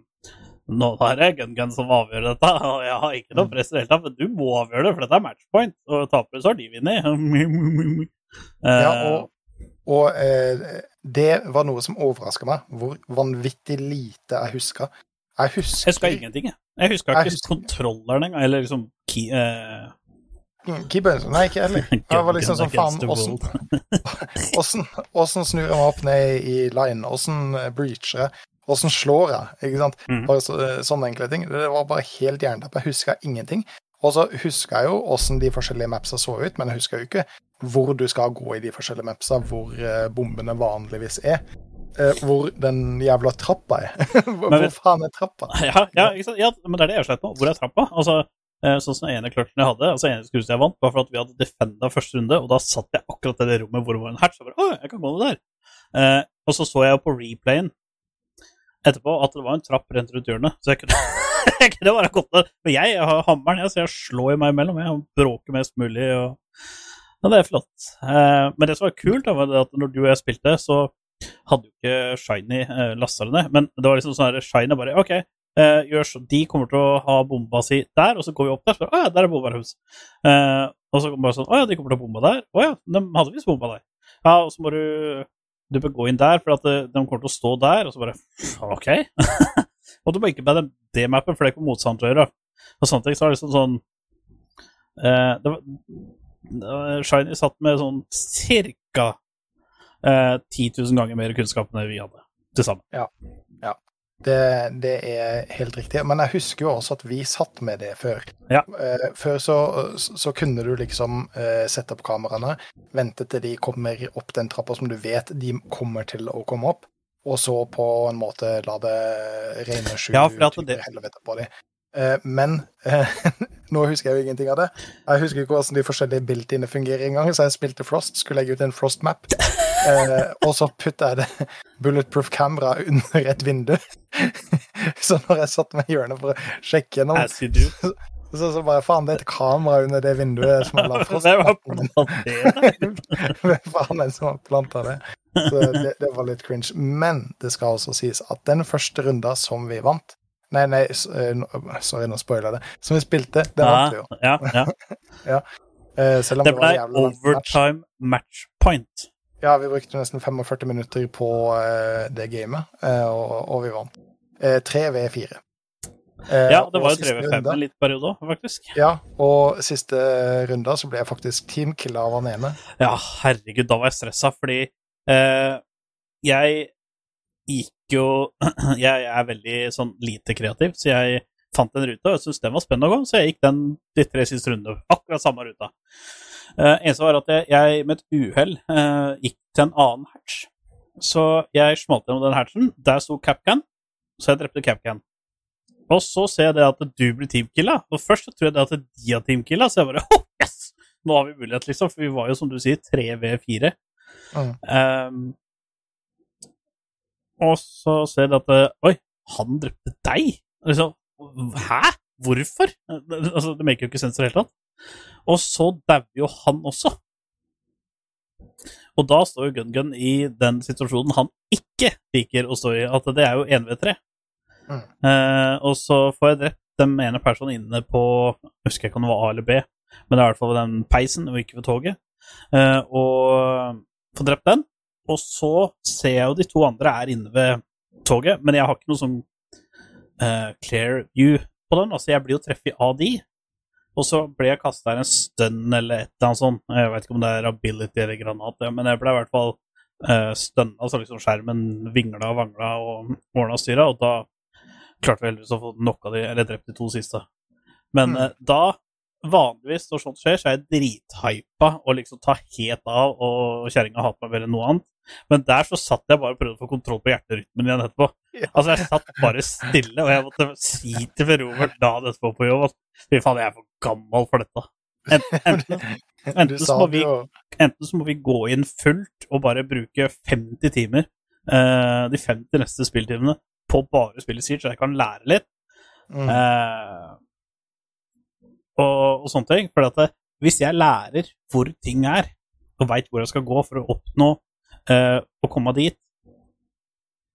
nå er det gun-gun som avgjør dette, og jeg har ikke noe press i det hele tatt, men du må avgjøre det, for dette er matchpoint, og taper så har de vunnet. <laughs> Ja, Eh, og, og eh, det var noe som overraska meg, hvor vanvittig lite jeg huska. Jeg husker Jeg huska ingenting, jeg. Jeg huska ikke husker- kontrolleren engang, eller liksom key, uh... Keepers. Nei, ikke heller. <laughs> Jeg var liksom sånn, faen, <laughs> åssen snur jeg meg opp ned i line? Åssen eh, breacher jeg? Åssen slår jeg? Ikke sant? Mhm. Bare så, eh, sånne enkle ting. Det var bare helt jernteppe. Jeg huska ingenting. Og så husker jeg jo åssen de forskjellige mapsa så ut, men jeg husker jo ikke hvor du skal gå i de forskjellige mapsa, hvor eh, bombene vanligvis er. Eh, hvor den jævla trappa er. <laughs> hvor Men- faen er trappa? <laughs> Ja, ja, ja, men det er det jeg sleit på. Hvor er trappa? Altså, eh, sånn som den ene kløtsjen jeg hadde, altså ene skuespillet jeg vant, var for at vi hadde defenda første runde, og da satt jeg akkurat i det rommet hvor det var en hatch. Og bare, Å, jeg kan gå ned der. Eh, og så så jeg på replayen etterpå at det var en trapp rent rundt hjørnet, så jeg kunne, <laughs> jeg var godt. Men jeg har hammeren, jeg, så jeg slår i meg imellom. Jeg bråker mest mulig. og ja, det er flott. Eh, men det som var kult, var det at når du og jeg spilte, så hadde jo ikke Shiny eh, lasta det ned. Men det var liksom sånn her Shiny bare OK, eh, gjør så, de kommer til å ha bomba si der, og så går vi opp der. Så, å ja, der er bomberhus. Og så kommer bare sånn Å ja, de kommer til å bombe der. Å ja, de hadde visst bomba der. Ja, og så må du du bør gå inn der, for at de kommer til å stå der. Og så bare OK. <laughs> og du må ikke bare det mappen, for det er ikke motstand til å gjøre. Og er det liksom sånn eh, det var, eh, Shiny satt med sånn cirka eh, 10 000 ganger mer kunnskap enn det vi hadde til sammen. Det, det er helt riktig. Men jeg husker jo også at vi satt med det før. Ja. Eh, før så, så kunne du liksom eh, sette opp kameraene, vente til de kommer opp den trappa som du vet de kommer til å komme opp, og så på en måte la det regne sju Ja, det- helvete på dem. Eh, men eh, <laughs> nå husker jeg jo ingenting av det. Jeg husker ikke hvordan de forskjellige built-ine fungerer engang, så jeg spilte Frost, skulle legge ut en Frost-map. Eh, og så putta jeg det <laughs> bulletproof kamera under et vindu. <laughs> så når jeg satt meg i hjørnet for å sjekke gjennom, så, så bare faen, det er et kamera under det vinduet som har lagd Frost. Hvem faen er det som har planta det? Så det, det var litt cringe. Men det skal også sies at den første runda som vi vant Nei, nei, eh, sorry, nå spoila jeg det. Som vi spilte, det vant vi jo. Ja, ja. <laughs> Eh, selv om Det var ble lang match. overtime match point. Ja, vi brukte nesten 45 minutter på eh, det gamet, og, og vi vant. Eh, 3v4. Eh, Ja, det var jo siste 3v5 en liten periode òg, faktisk. Ja, og siste runda så ble jeg faktisk teamkilla av han ene. Ja, herregud, da var jeg stressa, fordi jeg gikk jo <clears throat> Jeg er veldig sånn lite kreativ, så jeg fant en rute og jeg syntes den var spennende å gå, så jeg gikk den de tre siste rundene. Akkurat samme ruta. Uh, eneste var at jeg, jeg med et uhell uh, gikk til en annen hatch. Så jeg smalt gjennom den hatchen. Der sto Capcan, så jeg drepte Capcan. Og så ser jeg det at du blir teamkilla. Og først så tror jeg det at de har teamkilla, så jeg bare <laughs> oh, yes! Nå har vi mulighet, liksom. For vi var jo, som du sier, 3v4. Mm. Um, og så ser de at eh, Oi, han drepte deg? Liksom, Hæ? Hvorfor? Altså, det maker jo ikke sens i det hele tatt. Og så dauer jo han også. Og da står jo Gun-Gun i den situasjonen han ikke liker å stå i, at det er jo 1v3. Mm. Eh, og så får jeg drept den ene personen inne på Jeg husker ikke om det var A eller B, men det er i hvert fall den peisen og ikke ved toget. Eh, og får drept den. Og så ser jeg jo de to andre er inne ved toget, men jeg har ikke noe sånn uh, clear view på den. Altså, jeg blir jo treffet av de. Og så ble jeg kasta en stønn eller et eller annet sånt. Jeg vet ikke om det er ability eller granat, men jeg ble i hvert fall uh, stønna, så liksom skjermen vingla og vangla og ordna og styra, og da klarte vi heldigvis å få knocka de, eller drept de to siste. Men Mm. uh, da, vanligvis når sånt skjer, så er jeg drithypa og liksom tar helt av, og kjerringa hater meg mer enn noe annet. Men der så satt jeg bare og prøvde å få kontroll på hjerterytmen igjen etterpå. Altså, jeg satt bare stille, og jeg måtte si til Robert da han etterpå på jobb at fy faen, jeg er for gammel for dette. Enten, <laughs> enten, så vi, enten så må vi gå inn fullt og bare bruke 50 timer, eh, de 50 neste spilltimene, på å bare spille Siege, så jeg kan lære litt. mm. Eh, og, og sånne ting. For det, hvis jeg lærer hvor ting er, og veit hvor jeg skal gå for å oppnå uh, å komme dit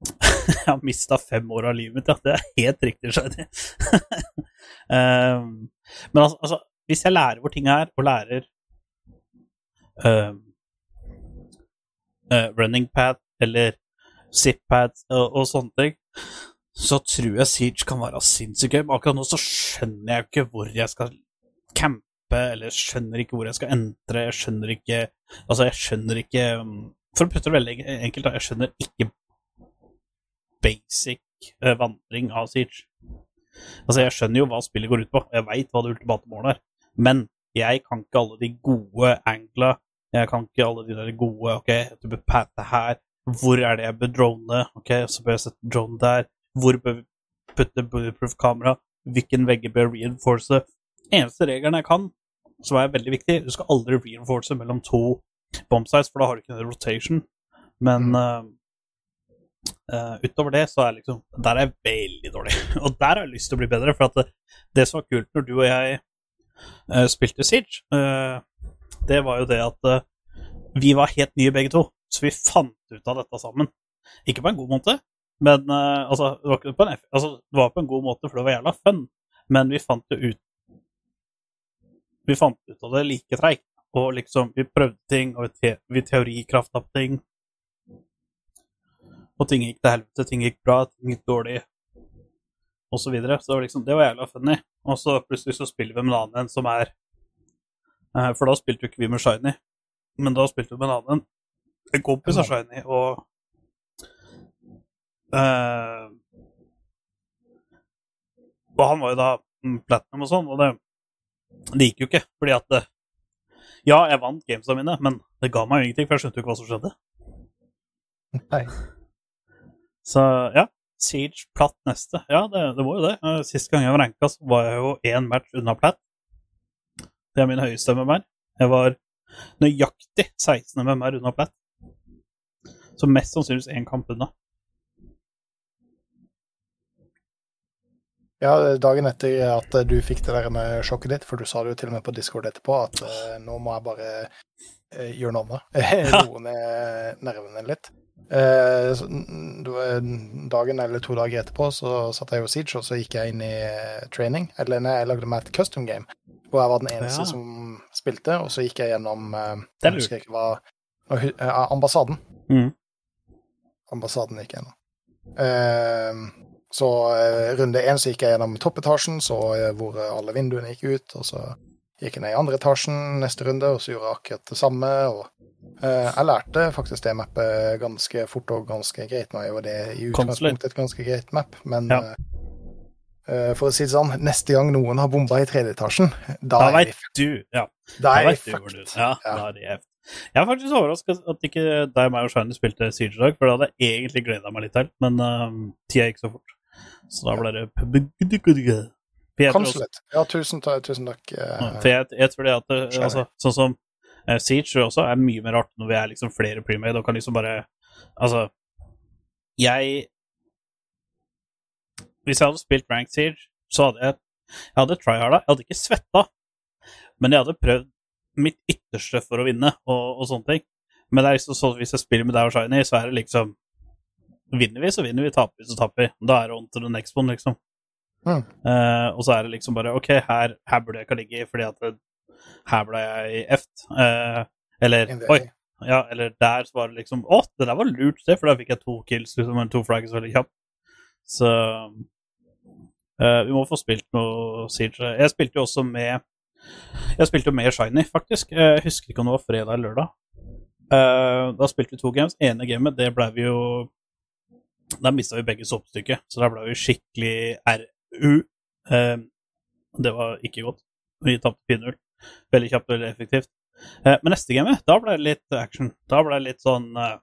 <laughs> Jeg har mista fem år av livet mitt, ja. Det er helt riktig, Shady. um, <laughs> men altså, altså, hvis jeg lærer hvor ting er, og lærer uh, uh, running pad eller zip pad og, og sånne ting, så tror jeg Siege kan være sinnssykt gøy. Men akkurat nå så skjønner jeg ikke hvor jeg skal campe, eller skjønner ikke hvor jeg skal entre. Jeg skjønner ikke Altså, jeg skjønner ikke um, For å putte det veldig enkelt, da, jeg skjønner ikke basic eh, vandring av Siege. Altså, jeg skjønner jo hva spillet går ut på, jeg veit hva det ultimate målet er, men jeg kan ikke alle de gode angla, jeg kan ikke alle de der gode Ok, du bør patte her, hvor er det jeg bør drone? Ok, så bør jeg sette drone der. Hvor bør vi putte bulletproof kamera? Hvilken vegger bør jeg reinforce? Eneste regelen jeg kan, som er veldig viktig, du skal aldri reinforce mellom to bombsites, for da har du ikke en rotation. Men mm. uh, utover det, så er liksom Der er jeg veldig dårlig. <laughs> Og der har jeg lyst til å bli bedre, for at det, det som var kult når du og jeg uh, spilte Siege, uh, det var jo det at vi var helt nye begge to, så vi fant ut av dette sammen. Ikke på en god måte, men altså, det var på en, altså, det var på en god måte, for det var jævla fun, men vi fant jo ut Vi fant ut av det like treigt, og liksom, vi prøvde ting, og vi, te teorikrafta på ting. Og ting gikk til helvete, ting gikk bra, ting gikk dårlig, og så videre. Så det var liksom, det var jævla funny. Og så plutselig så spiller vi med en annen en som er eh, For da spilte jo ikke vi med Shiny, men da spilte vi med en annen en. Kompis av Shiny, og uh, Og han var jo da platinum og sånn, og det, det gikk jo ikke, fordi at eh, Ja, jeg vant gamesa mine, men det ga meg jo ingenting, for jeg skjønte jo ikke hva som skjedde. Nei. Så ja, Siege platt neste. Ja, det, det var jo det. Eh, Sist gang jeg var ranka, så var jeg jo én match unna platt. Det er min høyeste MMR. Jeg var nøyaktig 16 MMR unna platt. Så mest sannsynligvis én kamp unna. Ja, dagen etter at du fikk det der med sjokket ditt, for du sa det jo til og med på Discord etterpå, at uh, nå må jeg bare uh, gjøre noe annet. <laughs> Roe ned nervene litt. Uh, så, det dagen eller to dager etterpå så satt jeg jo Siege, og så gikk jeg inn i training. Eller nei, jeg lagde meg et custom game, hvor jeg var den eneste Ja. som spilte, og så gikk jeg gjennom Det Jeg husker ikke hva Ambassaden. Mm. Ambassaden gikk jeg gjennom. Så eh, runde én så gikk jeg gjennom toppetasjen, så eh, hvor eh, alle vinduene gikk ut. Og så gikk jeg ned i andre etasjen neste runde, og så gjorde jeg akkurat det samme. og eh, Jeg lærte faktisk det mappet ganske fort og ganske greit. Nå er jo det i utgangspunktet et ganske greit map, men Ja. eh, For å si det sånn, neste gang noen har bomba i tredje etasjen, da, Da veit du. Ja. da er jeg fucked. Ja, Ja. da er det jevnt. Jeg er faktisk overraska at ikke deg, meg og Shiny spilte Siege i dag, for det hadde jeg egentlig gleda meg litt til, men uh, tida gikk så fort. Så da ble det Consulate. Ja, tusen, tusen takk. eh, For jeg, jeg tror det at det, altså, Sånn som uh, Siege også er mye mer artig når vi er liksom flere premade og kan liksom bare Altså, jeg Hvis jeg hadde spilt Rank Siege, så hadde jeg Jeg hadde tryharda. Jeg hadde ikke svetta, men jeg hadde prøvd mitt ytterste for å vinne og, og sånne ting. Men det er liksom sånn hvis jeg spiller med deg og Shiny, så er det liksom Vinner vi, så vinner vi. Taper vi, så taper vi. Da er det on to the next one, liksom. Mm. Uh, og så er det liksom bare OK, her, her burde jeg ikke ligge fordi at det, her ble jeg eft. Uh, eller Oi. Ja, eller der så var det liksom Å, det der var lurt, det, for da fikk jeg to kills, liksom, eller to flags veldig kjapt. Så uh, vi må få spilt noe Siege. Jeg spilte jo også med Jeg spilte jo med Shiny, faktisk. Eh, Jeg husker ikke om det var fredag eller lørdag. Uh, da spilte vi to games. Ene gamet, det ble vi jo Da mista vi begge soppstykket, så da ble vi skikkelig RU. Eh, det var ikke godt. Vi tapte 4-0. Veldig kjapt, veldig effektivt. Eh, men neste game, da ble det litt action. Da ble det litt sånn eh,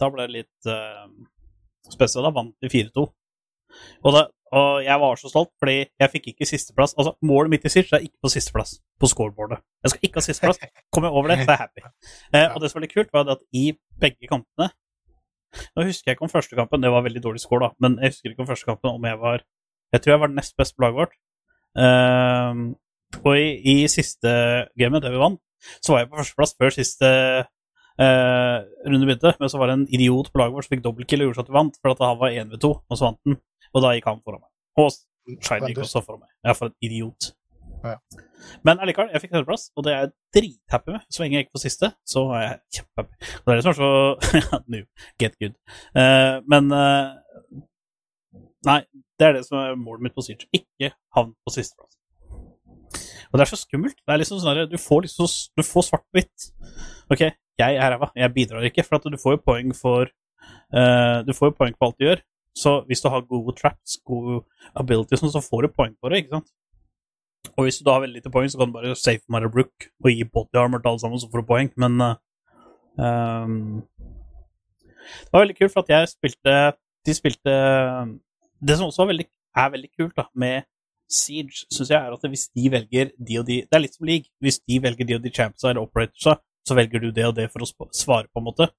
Da ble det litt uh, spesielt. Da vant vi 4-2. Og, da- og jeg var så stolt, fordi jeg fikk ikke sisteplass. Altså, målet mitt i Siege er ikke på sisteplass på scoreboardet. Jeg skal ikke ha sisteplass. Kommer jeg over det, så er jeg happy. Eh, og det som var litt kult, var at i begge kampene Nå husker jeg ikke om første kampen, det var veldig dårlig score, da, men jeg husker ikke om første kampen om jeg var Jeg tror jeg var nest best på laget vårt. Uh, og i, i siste gamet, det vi vant, så var jeg på førsteplass før siste uh, runde begynte. Men så var det en idiot på laget vårt som fikk dobbeltkill og gjorde at vi vant, for at han var 1v2, og så vant han. Og da gikk han foran meg. Og Shiny gikk også foran meg. Ja, for en idiot. Ja. Men allikevel, jeg fikk tredjeplass, og det er jeg drithappy med. Så lenge jeg gikk på siste, så var jeg kjempehappy. Det er det som er så <laughs> New, Get good. Uh, men uh, Nei, det er det som er målet mitt på Siege. Ikke havn på sisteplass. Og det er så skummelt. Det er liksom sånn at Du får liksom du får svart på hvitt. OK, jeg er ræva. Jeg bidrar ikke. For du får jo poeng for uh, Du får jo poeng på alt du gjør. Så hvis du har gode traps, gode abilities, så får du poeng for det, ikke sant? Og hvis du da har veldig lite poeng, så kan du bare safe Mother Brook og gi body armor til alle sammen, så får du poeng. Men uh, um, det var veldig kult, for at jeg spilte De spilte Det som også var veldig, er veldig kult da, med Siege, syns jeg, er at hvis de velger de og de Det er litt som league. Hvis de velger de og de champions eller operators, så velger du det og det for å svare, på en måte.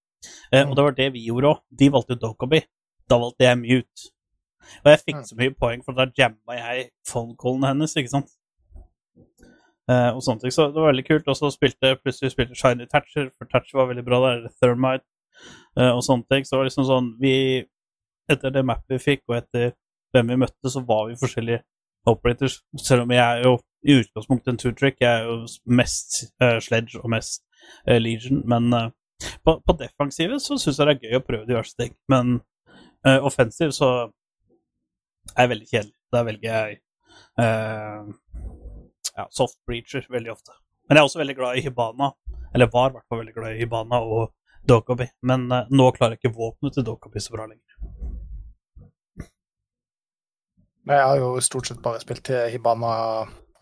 Uh, og det var det vi gjorde òg. De valgte Dokobi. Da valgte jeg Mute. Og jeg fikk så mye poeng, for da jamma jeg phone-callen hennes, ikke sant. Eh, og sånne ting. Så det var veldig kult. Og så spilte plutselig spilte Shiny Thatcher, for Thatcher var veldig bra der. Thermite eh, og sånne ting. Så det var liksom sånn vi Etter det mappet vi fikk, og etter hvem vi møtte, så var vi forskjellige operators. Selv om jeg er jo i utgangspunktet en two-trick. Jeg er jo mest uh, Sledge og mest uh, Legion. Men uh, på, på defensivet så syns jeg det er gøy å prøve diverse ting. Men uh, offensiv så er jeg veldig kjedelig. Da velger jeg ja, soft breacher veldig ofte. Men jeg er også veldig glad i Hibana. Eller var i hvert fall veldig glad i Hibana og Dokobi. Men uh, nå klarer jeg ikke våpenet til Dokobi så bra lenger. Jeg har jo stort sett bare spilt til Hibana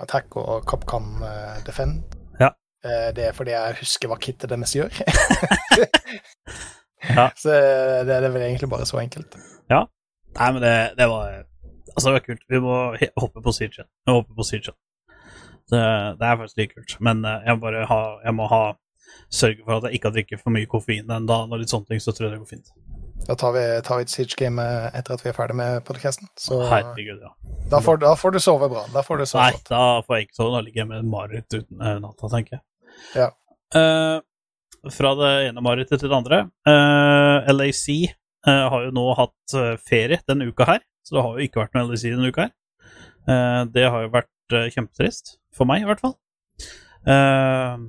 Attack og Capcom eh, Defend. Ja. Eh, Det er fordi jeg husker hva kittet deres gjør. <laughs> <laughs> Ja. Så det er vel egentlig bare så enkelt. Ja. Nei, men det, det var Altså, det var kult. Vi må hoppe på Siege. Vi må hoppe på Siege. Det, det er faktisk litt kult. Men eh, jeg bare ha Jeg må ha sørge for at jeg ikke har drukket for mye koffein den dagen og litt sånne ting, så tror jeg det går fint. Da tar vi, tar vi et Siege-game etter at vi er ferdig med podcasten. Så Herregud, ja. da får, da får du sove bra. Da får du sove Nei, godt. da får jeg ikke sove. Da ligger jeg med mareritt uten uh, natta, tenker jeg. Ja. Uh, fra det ene marerittet til det andre. Uh, LAC eh, har jo nå hatt eh, ferie denne uka her, så det har jo ikke vært noe LAC denne uka her. Eh, det har jo vært eh, kjempetrist. For meg, i hvert fall. Eh,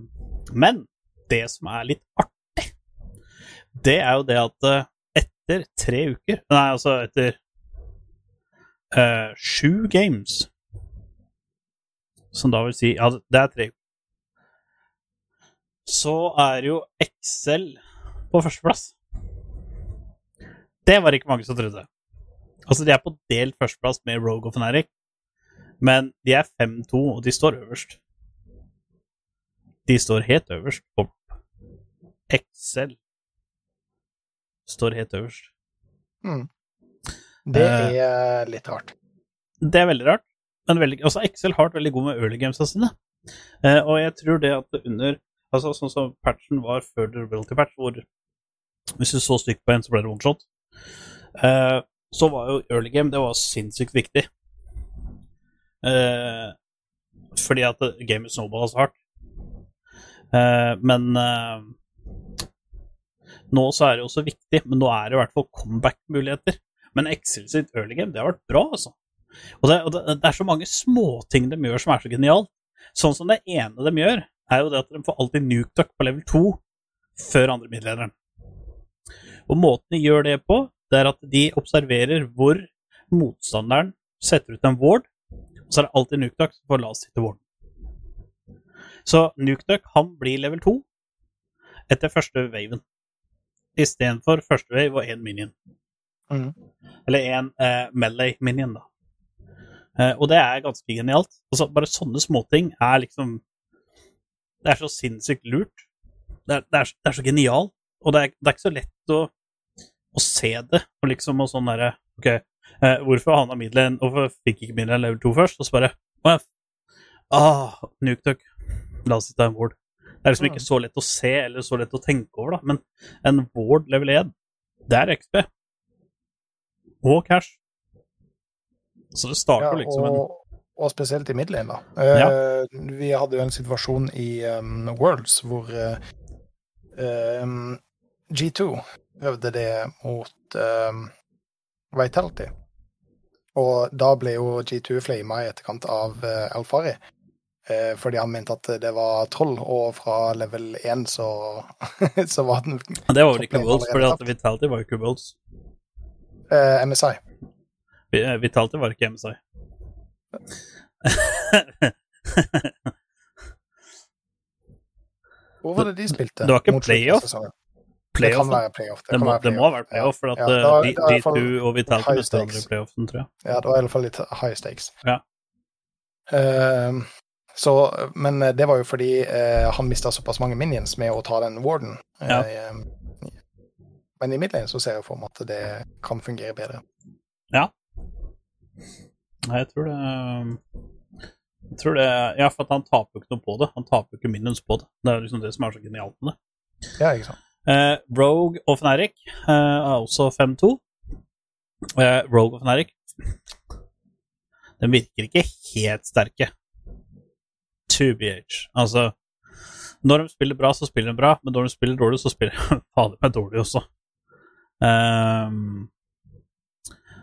men det som er litt artig, det er jo det at eh, etter tre uker Nei, altså etter uh, sju games Som da vil si Ja, det er tre uker. Så er jo Excel på førsteplass. Det var ikke mange som trodde. Altså, de er på delt førsteplass med Rogue og Fnatic, men de er 5-2, og de står øverst. De står helt øverst på Excel. Står helt øverst. Mm. Det Eh. er litt rart. Det er veldig rart. Men veldig, også Excel har vært veldig god med early gamesa sine. Eh, og jeg tror det at under altså Sånn som patchen var før the rebelty patch, hvor hvis du så stygt på en, så ble det one shot, eh, så var jo early game det var sinnssykt viktig. Eh, fordi at gamet snowballa så hardt. Eh, men eh, nå så er det jo også viktig, men nå er det i hvert fall comeback-muligheter. Men Excel sitt early game, det har vært bra, altså. Og det, og det, det er så mange småting de gjør som er så genialt. Sånn som det ene de gjør, er jo det at de får alltid nuke duck på level 2 før andre middellederen. Og måten de gjør det på, det er at de observerer hvor motstanderen setter ut en ward, så er det alltid Nukeduck som får last hit warden. Så Nukeduck, han blir level 2 etter første waven. Istedenfor første wave og én minion. Mm. Eller en eh, melee minion, da. Eh, og det er ganske genialt. Altså, bare sånne småting er liksom Det er så sinnssykt lurt. Det er, det er, det er så genialt. Og det er, det er ikke så lett å, å se det. Og liksom og sånn derre Ok, eh, hvorfor havna middelet Hvorfor fikk ikke Midland level 2 først? Og så bare Å. Ah, Nuketuck. La oss sitte en ward. Det er liksom ikke så lett å se eller så lett å tenke over, da. Men en ward level 1, det er XP. Og cash. Så det starter Ja, liksom en og, spesielt i midlane, da. Eh, Vi hadde jo en situasjon i um, Worlds hvor uh, um, G2 prøvde det mot um, Vitality. Og da ble jo G2 flama i etterkant av uh, Alfari. Uh, fordi han mente at det var troll, og fra level 1 så, <laughs> så var den Det var vel ikke Wolves, for Vitality var jo ikke Wolves. Uh, MSI. Eh, Vitality var ikke MSI. Hvor var det de spilte? Det var ikke playoff? Playoff? Det play være playoff. Det, må, være det må ha playoff, for at Ja, eh, det det i hvert fall G2 og Vitality møtte hverandre i playoffen, tror jeg. Ja, det var i hvert fall litt high stakes. Ja. Ehm, så, men eh, det var jo fordi uh, han mista såpass mange minions med å ta den warden. Ja. Uh, men i midlane så ser jeg for meg at det kan fungere bedre. Nei, jeg tror det Jeg tror det Ja, for han taper jo ikke noe på det. Han taper jo ikke minions på det. Det er liksom det som er så genialt med det. Ja, ikke sant. Eh, Rogue og Fnatic eh, er også 5-2. Eh, Rogue og Fnatic Den virker ikke helt sterke. 2BH. Altså Når de spiller bra, så spiller de bra, men når de spiller dårlig, så spiller de <laughs> fader meg dårlig også. Um,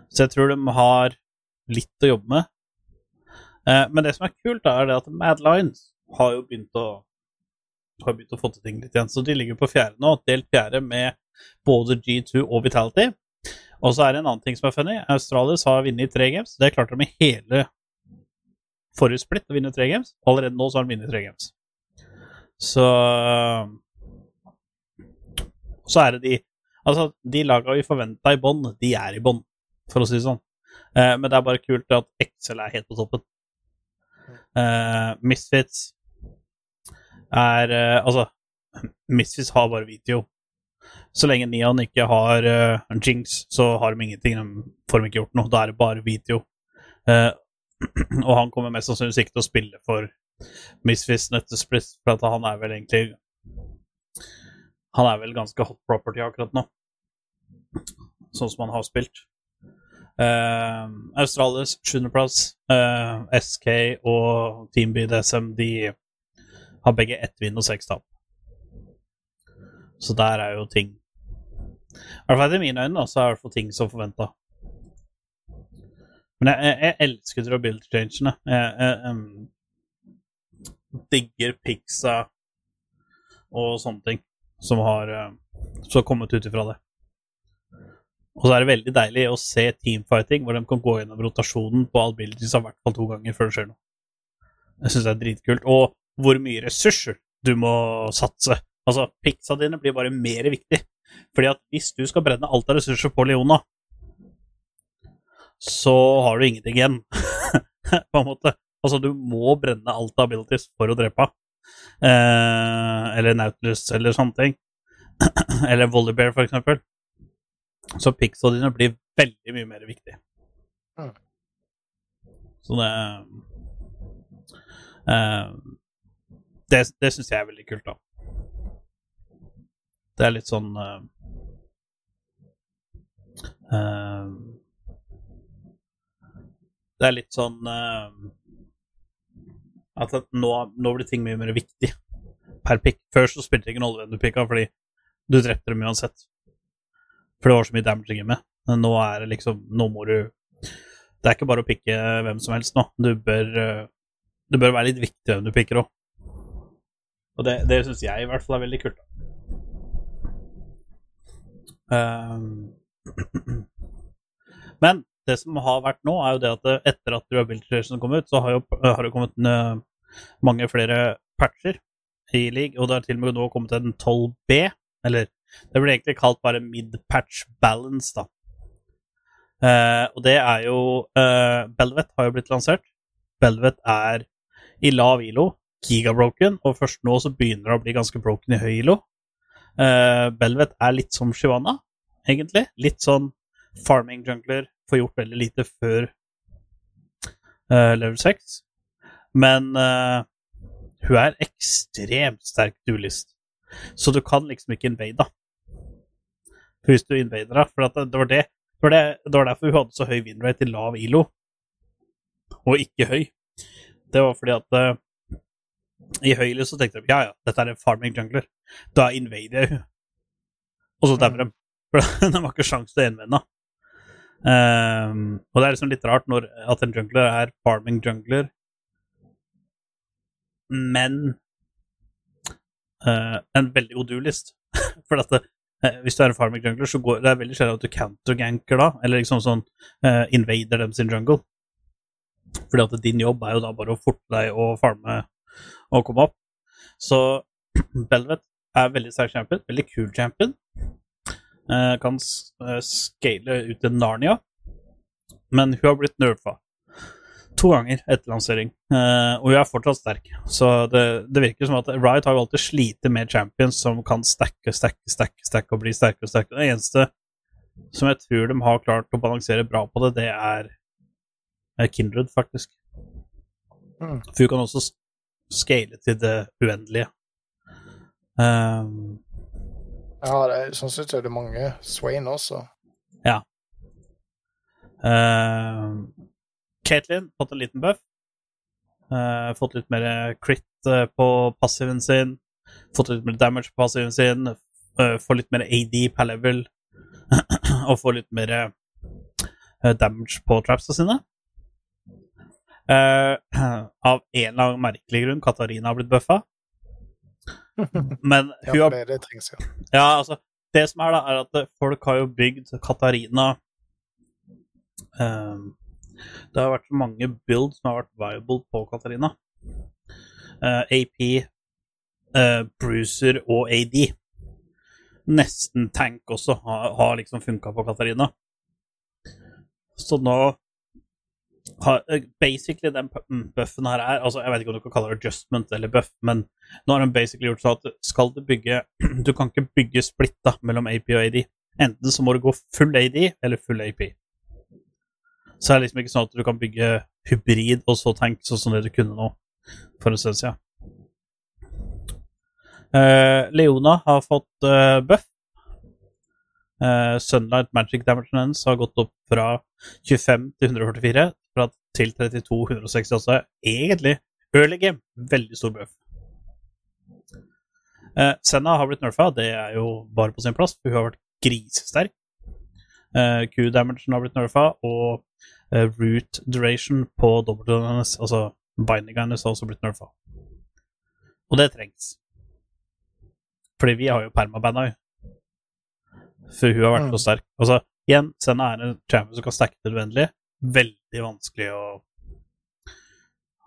så jeg tror de har litt å jobbe med. Eh, men det som er kult, da, er det at Mad Lines har jo begynt å har begynt å få til ting litt igjen. Så de ligger på fjerde nå, delt fjerde med både G2 og Vitality. Og så er det en annen ting som er funny. Australis har vunnet tre games. Det klarte de i hele forrige splitt å vinne tre games. Allerede nå så har de vunnet tre games. Så Så er det de Altså, de laga vi forventa i bånn, de er i bånn, for å si det sånn. Eh, men det er bare kult at Excel er helt på toppen. Eh, Misfits er eh, Altså, Misfits har bare video. Så lenge Neon ikke har en Jinx, så har de ingenting. De får de ikke gjort noe. Da er det bare video. Uh, <clears throat> og han kommer mest sannsynligvis ikke til å spille for Misfits neste split, for at han er vel egentlig Han er vel ganske hot property akkurat nå, sånn som han har spilt. Uh, Australis 7.-plass. Uh, SK og Team BDSM de har begge ett vinn og seks tap. Så der er jo ting I hvert fall i mine øyne så er det ting som forventa. Men jeg, jeg, jeg elsker durability-changene. Jeg, jeg, jeg, digger Pixa og sånne ting som har, har kommet ut ifra det. Og så er det veldig deilig å se teamfighting hvor de kan gå gjennom rotasjonen på all abilities i hvert fall to ganger før det skjer noe. Jeg syns det er dritkult. Og hvor mye ressurser du må satse. Altså, pixa dine blir bare mer viktig. Fordi at hvis du skal brenne alt av ressurser på Leona, så har du ingenting igjen, <laughs> på en måte. Altså, du må brenne alt av abilities for å drepe henne. Eh, eller Nautilus, eller sånne ting. <clears throat> eller Volleybear, for eksempel. Så pixene dine blir veldig mye mer viktig. Mm. Så det eh, Det, det syns jeg er veldig kult, da. Det er litt sånn uh, uh, Det er litt sånn uh, At nå, nå blir ting mye mer viktig per pick. Før så spilte det ingen rolle hvem du picka, fordi du drepte dem uansett. For det var så mye damage i gamet. Men nå er det liksom Nå må du Det er ikke bare å pikke hvem som helst nå. Du bør Det bør være litt viktig hvem du pikker òg. Og det, det syns jeg i hvert fall er veldig kult. Um, <clears throat> men det som har vært nå, er jo det at etter at Rehabilitation kom ut, så har, jo, har det kommet en, mange flere patcher i league, og det har til og med nå kommet en 12B, eller det blir egentlig kalt bare mid-patch balance, da. Eh, og det er jo uh, Belvet har jo blitt lansert. Belvet er i lav ILO, gigabroken, og først nå så begynner det å bli ganske broken i høy ILO. Uh, Belvet er litt som Shivana, egentlig. Litt sånn farming jungler, får gjort veldig lite før uh, level 6. Men uh, hun er ekstremt sterk duelist, så du kan liksom ikke invade da. Hvis du invader henne For det, det, var det, var det, det var derfor hun hadde så høy winrate i lav ILO, og ikke høy. Det var fordi at i høy så tenkte de ja, ja, dette er en farming jungler. Da invader jeg henne. Og så dauer de. For <laughs> de har ikke sjanse til å gjenvinne. Ehm, og det er liksom litt rart når, at en jungler er farming jungler, men uh, en veldig god duelist. <laughs> For at det, uh, hvis du er en farming jungler, så går det er veldig sjelden at du counterganker da, eller liksom sånn uh, invader dem sin jungle. Fordi at din jobb er jo da bare å forte deg å farme og komme opp. Så <clears throat> Belvet er veldig sterk champion, veldig kul champion. Eh, kan eh, scale ut til Narnia, men hun har blitt nerfa to ganger etter lansering, eh, og hun er fortsatt sterk. Så det, det virker som at Riot har jo alltid slitt med champions som kan stacke, stacke, stacke, stacke og bli sterkere og sterkere. Det eneste som jeg tror de har klart å balansere bra på det, det er eh, Kindred, faktisk. Mm. For hun kan også scale til det uendelige. Um, Ja, det er, sånn syns jeg det er mange. Swain også. Uh, Caitlyn fått en liten buff. Uh, fått litt mer crit uh, på passiven sin. Fått litt mer damage på passiven sin. Uh, får litt mer AD per level. <clears throat> og får litt mer damage på trapsa sine. Uh, <clears throat> av en eller annen merkelig grunn, Katarina har blitt bøffa. <laughs> Men hun for har det, det trengs, ja. ja, altså, det som er da, er at folk har jo bygd Katarina uh, Det har vært så mange builds som har vært viable på Katarina. Uh, AP, eh, Bruiser og AD. Nesten tank også har, har liksom funka på Katarina. Så nå eh, basically den mm, buffen her er altså Jeg vet ikke om du kan kalle det adjustment eller buff, men nå har den basically gjort sånn at skal du bygge <clears throat> Du kan ikke bygge splitta mellom AP og AD. Enten så må du gå full AD eller full AP. Så er det liksom ikke sånn at du kan bygge hybrid og så tank, sånn som det du kunne nå for en stund siden. Eh, Leona har fått uh, buff. Uh, Sunlight magic Damage hennes har gått opp fra 25 til 144, fra til 32 168. Egentlig early game, veldig stor buff. Eh, Senna har blitt nerfa, det er jo bare på sin plass, for hun har vært grisesterk. Eh, Q-damagen har blitt nerfa, og eh, root duration på dobbelten hennes, altså bindinga hennes, har også blitt nerfa. Og det trengs. Fordi vi har jo permabanda, jo. For hun har vært Mm. så sterk. Altså, igjen, Senna er en champion som kan stacke til det uendelige. Veldig vanskelig å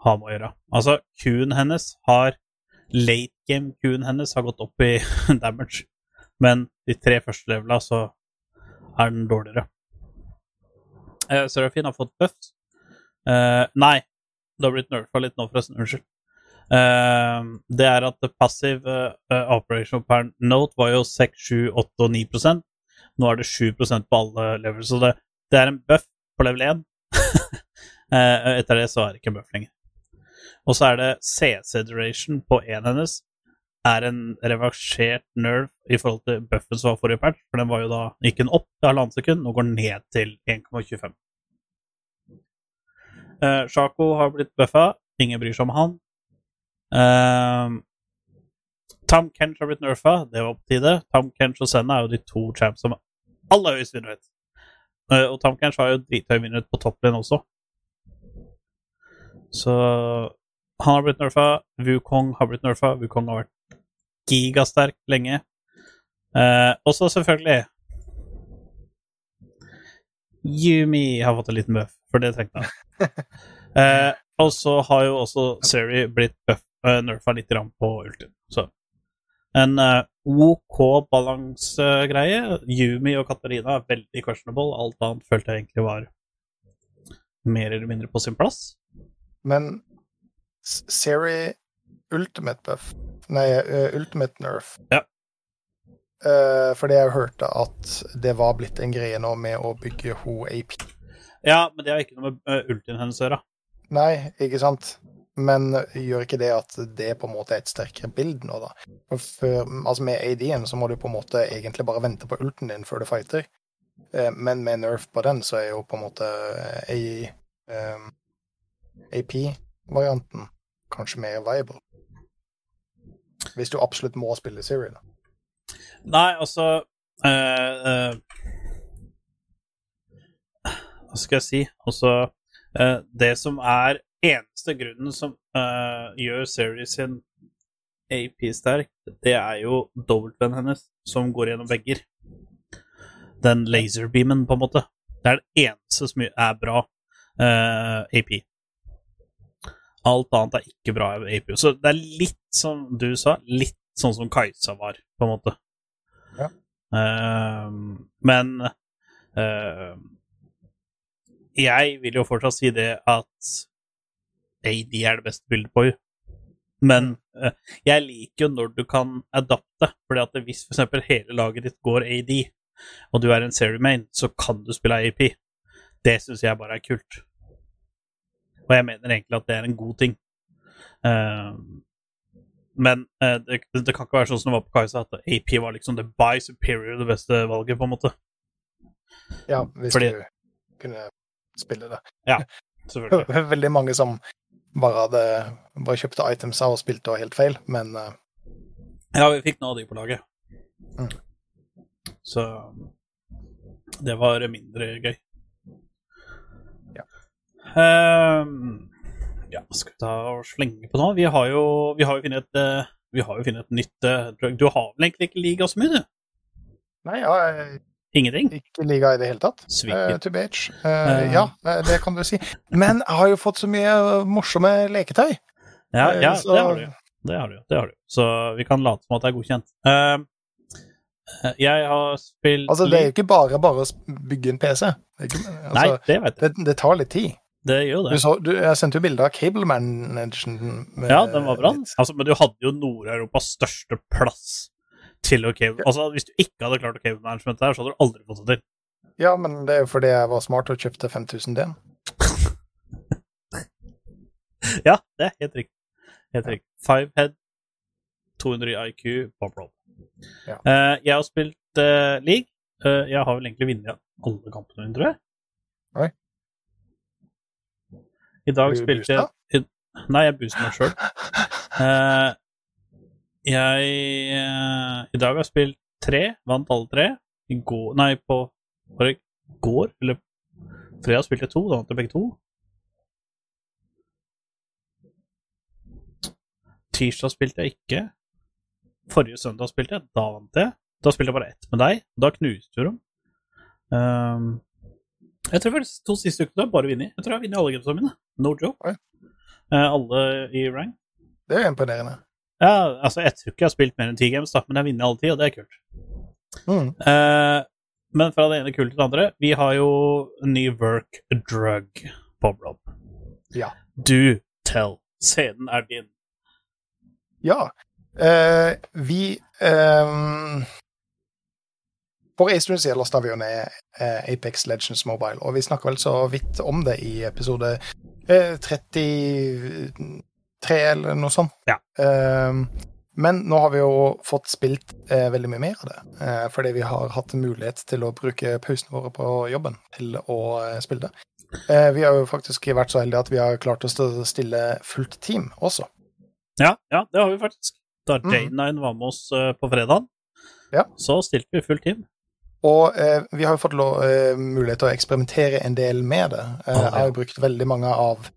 ha med å gjøre. Altså, Q-en hennes har Late game-Q-en hennes har gått opp i <laughs> damage, men de tre første levelene så er den dårligere. Eh, Serafin har fått buffs. Eh, nei, det har blitt nerfa litt nå, forresten. Unnskyld. Eh, det er at passiv uh, operation per note var jo 6, 7, 8 og 9% Nå er det 7% på alle levels, så det, det er en buff på level <laughs> 1. Eh, etter det så er det ikke buff lenger. Og så er det CC duration på én hennes er en reversert nerve i forhold til buffen som var forrige patch, for den var jo da gikk den opp til halvannet sekund og går ned til 1,25. Uh, Shaco har blitt buffa, ingen bryr seg om han. Uh, Tom Kench har blitt nerfa, det var på tide. Tom Kench og Senna er jo de to champs som aller høyest vinnerhet. Uh, og Tom har jo drithøy vinnerhet på topplane også. Så han har blitt nerfa. Wukong har blitt nerfa. Wukong har vært gigasterk lenge. Eh, og så selvfølgelig Yumi har fått en liten buff, for det trengte han. <laughs> eh, og så har jo også Seri blitt buff, uh, nerfa litt på ultien. Så en uh, OK balansegreie. Yumi og Katarina er veldig questionable. Alt annet følte jeg egentlig var mer eller mindre på sin plass. Men Siri Seri Ultimate Buff Nei, uh, Ultimate Nerf. Ja. Uh, fordi jeg hørte at det var blitt en greie nå med å bygge ho AP. Ja, men det har ikke noe med uh, ultien hennes å gjøre. Nei, ikke sant? Men gjør ikke det at det på en måte er et sterkere bild nå, da? For, altså Med AD-en så må du på en måte egentlig bare vente på ulten din før du fighter. Eh, Men med nerf på den, så er jo på en måte eh, AP-varianten kanskje mer viable. Hvis du absolutt må spille Siri, da. Nei, altså eh, eh, Hva skal jeg si? Altså eh, Det som er eneste grunnen som uh, gjør Series sin AP sterk, det er jo dobbeltvennen hennes som går gjennom vegger. Den laserbeamen, på en måte. Det er det eneste som er bra uh, AP. Alt annet er ikke bra AP. Så det er litt som du sa, litt sånn som Kajsa var, på en måte. Ja. Uh, men jeg vil jo fortsatt si det at AD er det beste bildet på henne. Men uh, jeg liker jo når du kan adapte, fordi at hvis eksempel hele laget ditt går AD, og du er en serie main, så kan du spille AP. Det syns jeg bare er kult. Og jeg mener egentlig at det er en god ting. Uh, men uh, det, det kan ikke være sånn som det var på Kajsa, at AP var liksom the by superior, det beste valget, på en måte. Ja, hvis Fordi- du kunne spille det. Ja, Selvfølgelig. <laughs> Veldig mange som bare hadde bare kjøpte itemsa og spilte helt feil, men uh... Ja, vi fikk noe av de på laget. Mm. Så det var mindre gøy. Ja. Um, ja, skal vi ta og slenge på nå? Vi har jo, vi har jo funnet et eh, vi har jo funnet et nytt eh, drug. Du har vel egentlig ikke liga så mye, du? Nei, ja, jeg Ingenting? ikke liga i det hele tatt. Uh, to bitch. Uh, uh. ja, det, kan du si. Men jeg har jo fått så mye eh, morsomme leketøy. Ja, Eh, ja så- det har du jo. Det har du. Det har du. Så vi kan late som at det er godkjent. Eh, jeg har spilt Altså, det er jo ikke bare bare å bygge en PC. Det, ikke, altså, Nei, det vet jeg. det, det tar litt tid. Det gjør det. Du så, du, jeg sendte jo bilde av Cable Manageren. Ja, den var bra. Altså, men du hadde jo Nord-Europas største plass til å cave. Altså, hvis du ikke hadde klart å cave management der, så hadde du aldri fått det til. Ja, men det er jo fordi jeg var smart og kjøpte 5000 D-en. <laughs> Ja, det er helt riktig. Helt riktig. Five head, 200 i IQ, bomb roll. Ja. Uh, jeg har spilt uh, league. Uh, jeg har vel egentlig vunnet alle kampene mine, tror jeg. Oi. I dag spilte jeg Nei, jeg booster meg sjøl. <laughs> Eh, jeg eh, I dag har jeg spilt tre, vant alle tre. I går Nei, på Var det i går? Eller fredag spilte jeg to, da vant jeg begge to. Tirsdag spilte jeg ikke. Forrige søndag spilte jeg, da vant jeg. Da spilte jeg bare ett med deg. Da knuste du dem. Um, jeg tror de to siste ukene har bare vunnet. Jeg tror jeg har vunnet alle gamesene mine. No joke. Eh, alle i rank. Det er imponerende. Ja, altså, jeg tror ikke jeg har spilt mer enn ti games, da, men jeg vinner alltid, og det er kult. Mm. Eh, men fra det ene kullet til det andre Vi har jo ny work drug, Bob Rob. Ja. Do tell. Scenen er din. Ja. Eh, vi eh, For en stund siden lasta vi jo ned eh, Apex Legends Mobile, og vi snakka vel så vidt om det i episode eh, 30 tre, eller noe sånt. Ja. Ehm, men nå har vi jo fått spilt eh, veldig mye mer av det, eh, fordi vi har hatt mulighet til å bruke pausene våre på jobben til å eh, spille det. vi har jo faktisk vært så heldige at vi har klart oss til å stille fullt team også. Ja, ja det har vi faktisk. Da J9 mm. var med oss på fredag, ja. så stilte vi fullt team. Og eh, vi har jo fått lov, eh, mulighet til å eksperimentere en del med det. Eh, ah, jeg har jo brukt veldig mange av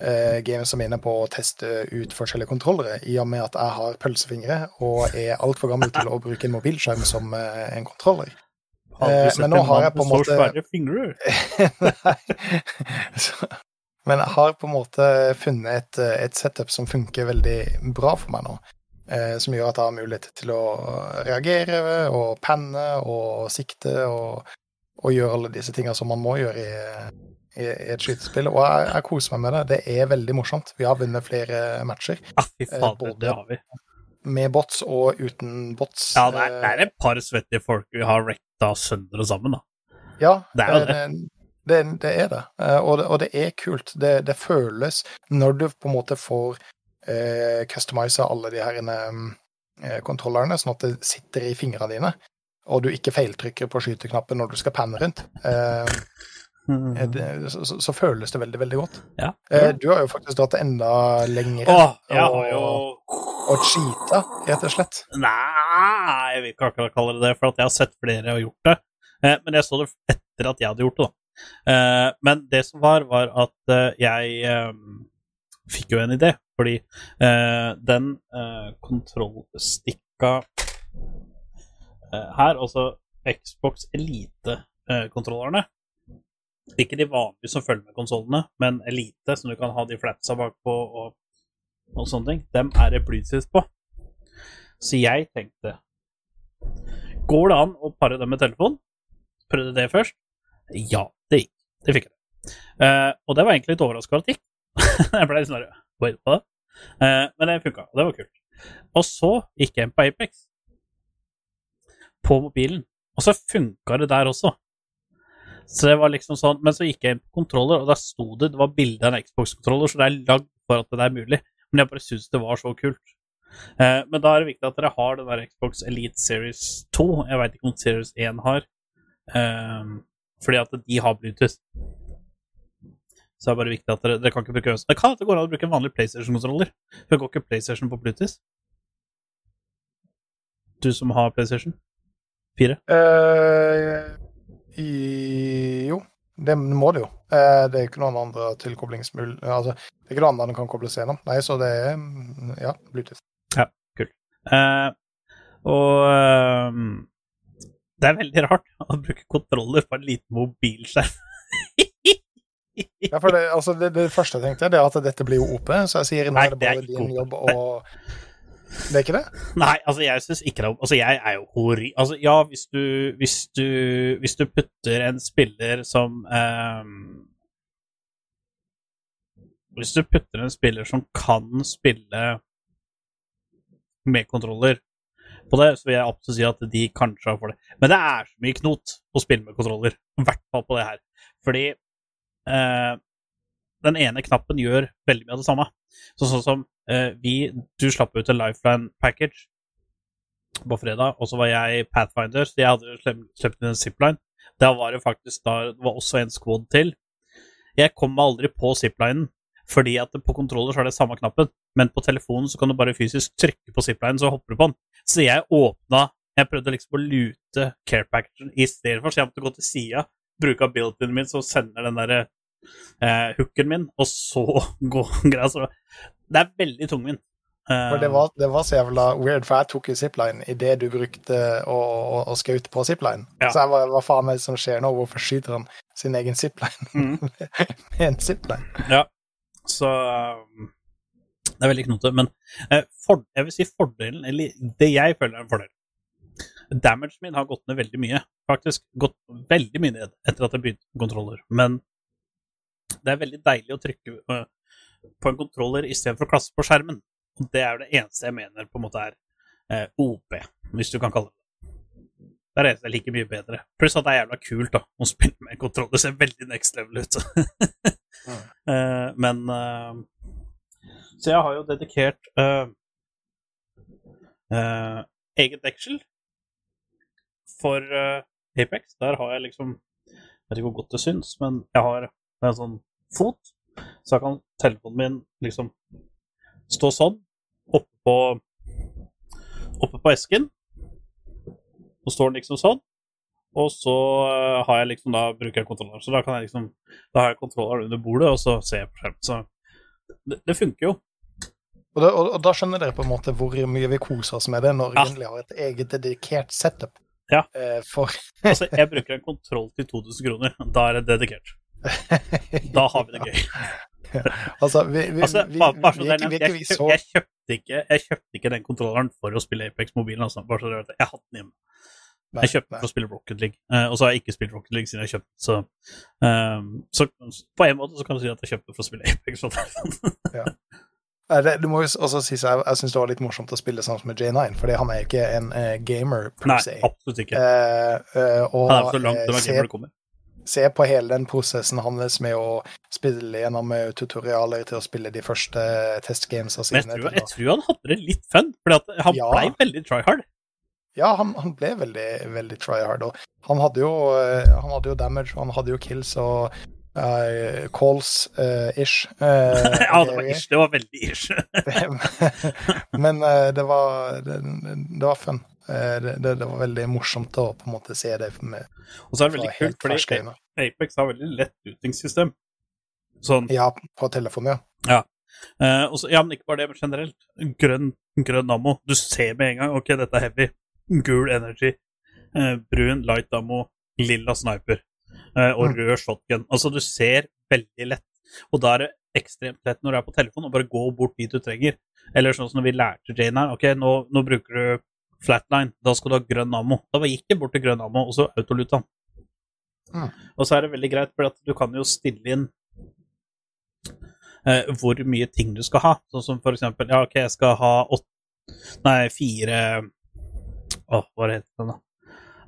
eh, er inne på å teste ut forskjellige kontrollere, i og med at jeg har pølsefingre og er altfor gammel til å bruke en mobilskjerm som eh, en kontroller. Eh, men nå har jeg på en måte- Nei. <laughs> Men jeg har på en måte funnet et, eh, et setup som funker veldig bra for meg nå. Som gjør at jeg har mulighet til å reagere og penne og sikte og, og gjøre alle disse tinga som man må gjøre i, i, et skytespill. Og jeg, jeg koser meg med det. Det er veldig morsomt. Vi har vunnet flere matcher Ja, fy fader, både- det har vi. med bots og uten bots. Ja, det er, det er et par svettige folk vi har rekta sønder og sammen, da. Ja, Det er jo det. det, det er det. Eh, Og, det. og det er kult. Det, det føles når du på en måte får eh, customize alle de her eh, kontrollerne, sånn at det sitter i fingrene dine, og du ikke feiltrykker på skyteknappen når du skal panne rundt. Eh, eh, det, så, så, så føles det veldig, veldig godt. Ja. Eh, du har jo faktisk dratt enda lenger Åh, jeg har jo og cheata, rett og slett. Nei, jeg vil ikke akkurat kalle det det, for jeg har sett flere har gjort det. Eh, men jeg så det etter at jeg hadde gjort det, da. Eh, men det som var, var at eh, jeg eh, fikk jo en idé, fordi eh, den eh, kontrollstikka eh, her, altså Xbox Elite-kontrollerne Ikke de vanlige som følger med konsollene, men Elite, som du kan ha de flatsa bakpå og og sånne ting, dem er det Bluetooth på. Så jeg tenkte Går det an å pare dem med telefon? Prøvde det først. Ja, det gikk. Det fikk jeg. Uh, og det var egentlig litt overraskende over at det gikk. <laughs> jeg ble litt sånn. Eh, men det funka, og det var kult. Og så gikk jeg inn på Apex på mobilen, og så funka det der også. Så det var liksom sånn, Men så gikk jeg inn på kontroller, og der sto det det var bilde av en Xbox-kontroller, så det er lagd for at det er mulig. Men jeg bare syns det var så kult. Eh, men da er det viktig at dere har den der Xbox Elite Series 2. Jeg veit ikke om Series 1 har. Eh, fordi at de har Bluetooth. Så det er bare viktig at dere, dere kan ikke bruke Det kan at det går an å bruke en vanlig PlayStation-kontroller. For går ikke PlayStation på Bluetooth? Du som har PlayStation 4? Eh, i, jo, det må det jo. Eh, det er ikke noen andre tilkoblingsmul... Altså, det er ikke noe annet den kan kobles gjennom. Nei, så det er mm, ja, kult. Eh, og um, det er veldig rart å bruke kontroller på en liten mobilskjerm. Ja, for det, altså, det, det første jeg tenkte, det er at dette blir jo OP, så jeg sier nå er det bare din jobb og Det er ikke det? Nei, altså jeg syns ikke det Altså jeg er jo hori... Altså ja, hvis du Hvis du, hvis du putter en spiller som um, Hvis du putter en spiller som kan spille med kontroller på det, så vil jeg absolutt si at de kanskje har for det. Men det er så mye knot å spille med kontroller. I hvert fall på det her. Fordi eh, den ene knappen gjør veldig mye av det samme. Så, sånn som eh, vi Du slapp ut en Lifeline package på fredag, og så var jeg Pathfinder, så jeg hadde sluppet inn en zipline. Da var det faktisk da Det var også en squad til. Jeg kom meg aldri på ziplinen, fordi at på kontroller så er det samme knappen, men på telefonen så kan du bare fysisk trykke på ziplinen, så hopper du på den. Så jeg åpna Jeg prøvde liksom å lute care packagen i stedet for, så jeg måtte gå til sida, bruke built-in min, så sender den derre eh, hooken min, og så <laughs> gå greia. Så det er veldig tungvint. Eh, For det var, det var så jævla weird, for jeg tok jo zipline idet du brukte å, å, å skaute på zipline. Ja. Så jeg var, hva faen er det som skjer nå? Hvorfor skyter han sin egen zipline mm. <laughs> med en zipline? Ja, så um, Det er veldig knotete. Men eh, for, jeg vil si fordelen, eller det jeg føler er en fordel Damagen min har gått ned veldig mye faktisk gått veldig mye ned etter at jeg begynte med kontroller, men det er veldig deilig å trykke på en kontroller istedenfor å klasse på skjermen. Og det er jo det eneste jeg mener på en måte er eh, OP, hvis du kan kalle det det. Er det eneste jeg liker mye bedre. Pluss at det er jævla kult da, å spille med en kontroller. Det ser veldig next level ut. <laughs> <laughs> Eh, men eh, Så jeg har jo dedikert eh, eh, eget deksel for eh, Apex. Der har jeg liksom Jeg vet ikke hvor godt det syns, men jeg har en sånn fot, så kan telefonen min liksom stå sånn oppe på oppe på esken. Så står den liksom sånn. Og så eh, har jeg liksom da bruker jeg kontrolleren. Så da kan jeg liksom Da har jeg kontrolleren under bordet, og så ser jeg på skjermen. Så det, det funker jo. Og da, og, da skjønner dere på en måte hvor mye vi koser oss med det når vi Ja. endelig har et eget dedikert setup. Ja. Eh, for Altså, jeg bruker en kontroll til 2000 kroner. Da er det dedikert. Da har vi det gøy. <laughs> Altså, vi, vi, Altså, bare, bare vi, vi, vi, vi, så jeg, kjøpte ikke, jeg kjøpte ikke den kontrolleren for å spille Apex-mobilen. Altså. Bare så dere vet. Jeg hadde den hjemme. Jeg kjøpte den for å spille Rocket League, uh, og så har jeg ikke spilt Rocket League siden jeg kjøpte den. Så, um, så på en måte så kan du si at jeg kjøpte den for å spille Apex. <laughs> Eh, det, du må jo også si jeg, jeg syns det var litt morsomt å spille sammen med J9, fordi han er jo ikke en uh, gamer per Nei, se. absolutt ikke. Uh, uh, og Han er så langt eh, det var gamer det kommer. Se på hele den prosessen hans med å spille gjennom eh, tutorialer til å spille de første testgamesa Men jeg tror, jeg tror han hadde det litt fun, for han Ja. blei veldig try hard. Ja, han, han ble veldig, veldig try hard. Og han hadde jo, eh, han hadde jo damage, og han hadde jo kills og uh, calls-ish. ish. uh, <laughs> ja, det var ish. Det var veldig ish. <laughs> Men eh, det var det, det var fun. Eh, det, det, var veldig morsomt å på en måte se det med Og så er det veldig kult, fordi. Apex har veldig lett utingssystem. Sånn Ja, på telefonen, ja. Eh, også, ja, men ikke bare det, men generelt. Grønn, grønn ammo. Du ser med en gang ok, dette er heavy. Gul energy. eh, brun light ammo. Lilla sniper. eh, og Mm. rød shotgun. Altså, du ser veldig lett. Og da er det ekstremt lett når du er på telefonen, å bare gå bort dit du trenger. Eller sånn som når vi lærte Jane her. Ok, nå, nå bruker du flatline. Da skal du ha grønn ammo. Da gikk jeg bort til grønn ammo, og så autoluta. Mm. Og så er det veldig greit, for at du kan jo stille inn eh, hvor mye ting du skal ha. Sånn som for eksempel Ja, OK, jeg skal ha åtte Nei, fire Å, hva heter det da?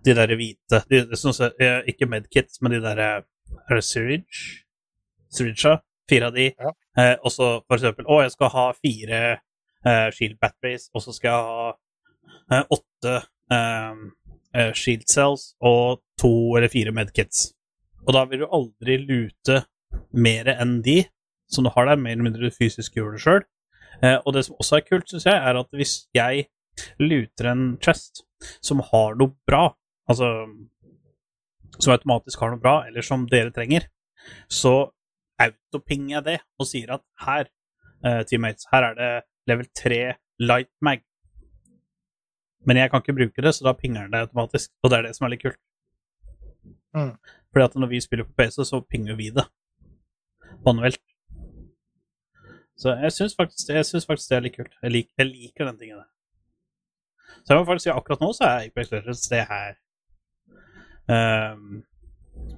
De der hvite de, sånn, eh, Ikke medkits, men de der eh, Er det syringe? Syringe, Fire av de. Ja. Eh, og så for eksempel Å, jeg skal ha fire eh, shield batteries, og så skal jeg ha åtte eh, eh, shield cells og to eller fire medkits. Og da vil du aldri lute mer enn de som du har der, mer eller mindre du fysisk gjør det sjøl. Eh, og det som også er kult, syns jeg, er at hvis jeg luter en chest som har noe bra, altså som automatisk har noe bra, eller som dere trenger, så autopinger jeg det og sier at her, eh, teammates, her er det level 3 light mag. Men jeg kan ikke bruke det, så da pinger den det automatisk. Og det er det som er litt kult. Mm. Fordi at når vi spiller på PC, så pinger vi det manuelt. Så jeg syns faktisk, faktisk det er litt kult. Jeg, liker, jeg liker den tingen der. Så jeg må faktisk si akkurat nå så er Apex Legends det her Um,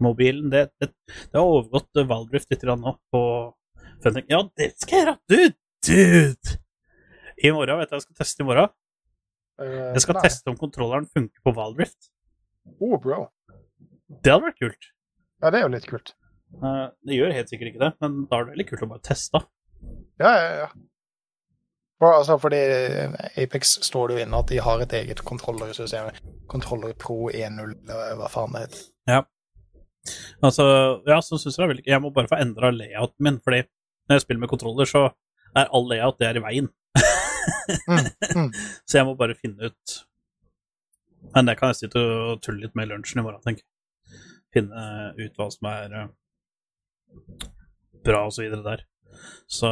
Mobilen, det, det, det har overgått Valdrift litt nå på Funting. Ja, det skal jeg gjøre! Dude! Dude! I morgen, vet du hva jeg skal teste i morgen? Eh, Jeg skal nei. teste om kontrolleren funker på Wildrift. Oh, bro. Det hadde vært kult. Ja, det er jo litt kult. Uh, det gjør helt sikkert ikke det, men da er det veldig kult å bare teste. Ja, ja, ja. For, altså, fordi Apex står det jo inne at de har et eget kontrollersystem. Kontroller Pro 1.0, hva faen det heter. Ja. Altså, ja, så synes jeg er veldig Jeg må bare få endra layouten min, fordi når jeg spiller med kontroller, så er all layout det er i veien. Mm, mm. <laughs> Så jeg må bare finne ut Men det kan jeg sitte og tulle litt med i lunsjen i morgen, tenker jeg. Finne ut hva som er eh, bra, og så videre der. Så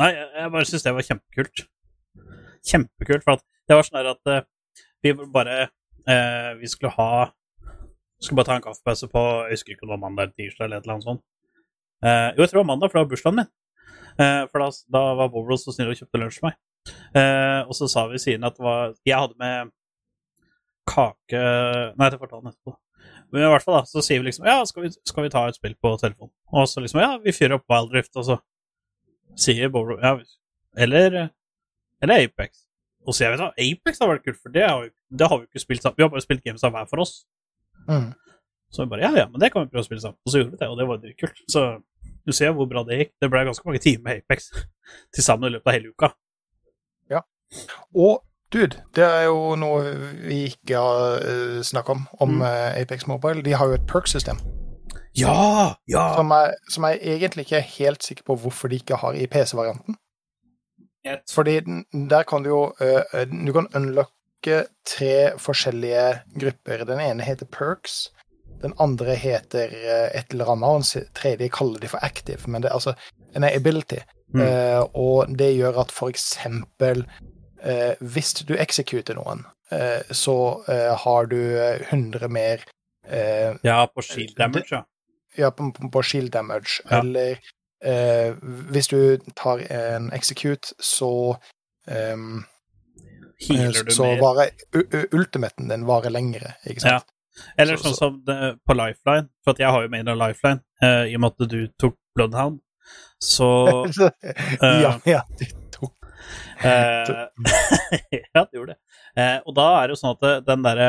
Nei, jeg, bare syns det var kjempekult. Kjempekult, for det var sånn at eh, vi bare eh, Vi skulle ha Skulle bare ta en kaffepause på Jeg husker ikke om det var mandag eller tirsdag eller et eller annet sånt. Eh, jo, jeg tror det var mandag, for det var bursdagen min. Eh, for da, da var Bobble så snill og kjøpte lunsj til meg. Eh, og så sa vi siden at det var Jeg hadde med kake Nei, det fortalte den etterpå. Men i hvert fall da, så sier vi liksom Ja, skal vi, skal vi ta et spill på telefon? Og så liksom Ja, vi fyrer opp Wildrift, og så sier Boro Ja, eller Eller Apex. Og så jeg vet da, Apex har vært kult, for det har, vi, det har vi ikke spilt sammen. Vi har bare spilt games av hver for oss. Mm. Så vi bare ja, ja, men det kan vi prøve å spille sammen. Og så gjorde vi det, og det var dritkult. Så du ser hvor bra det gikk. Det ble ganske mange timer med Apex <laughs> til sammen i løpet av hele uka. Ja. Og dude, det er jo noe vi ikke har uh, snakka om, om Mm. eh, Apex Mobile. De har jo et perk-system Ja! Ja! som, jeg- som jeg egentlig ikke er helt sikker på hvorfor de ikke har i PC-varianten. Fordi der kan du jo uh, Du kan unlocke tre forskjellige grupper. Den ene heter perks. Den andre heter eh, et eller annet, og den tredje kaller de for active. Men det er altså en ability. Mm. Eh, og det gjør at for eksempel eh, hvis du executer noen, eh, så har du eh, 100 mer eh, ja, på shield damage, ja. ja, på, på- shield damage, Ja. eller eh, hvis du tar en execute, så ehm, Healer du så mer. varer ultimaten din varer lengre, ikke sant? Eller så- sånn som det, på Lifeline, for jeg har jo med en Lifeline, uh, i og med at du tok Bloodhound. Så <laughs> ja, ja, du tok eh, <laughs> Ja, du gjorde det. Og da er det jo sånn at den derre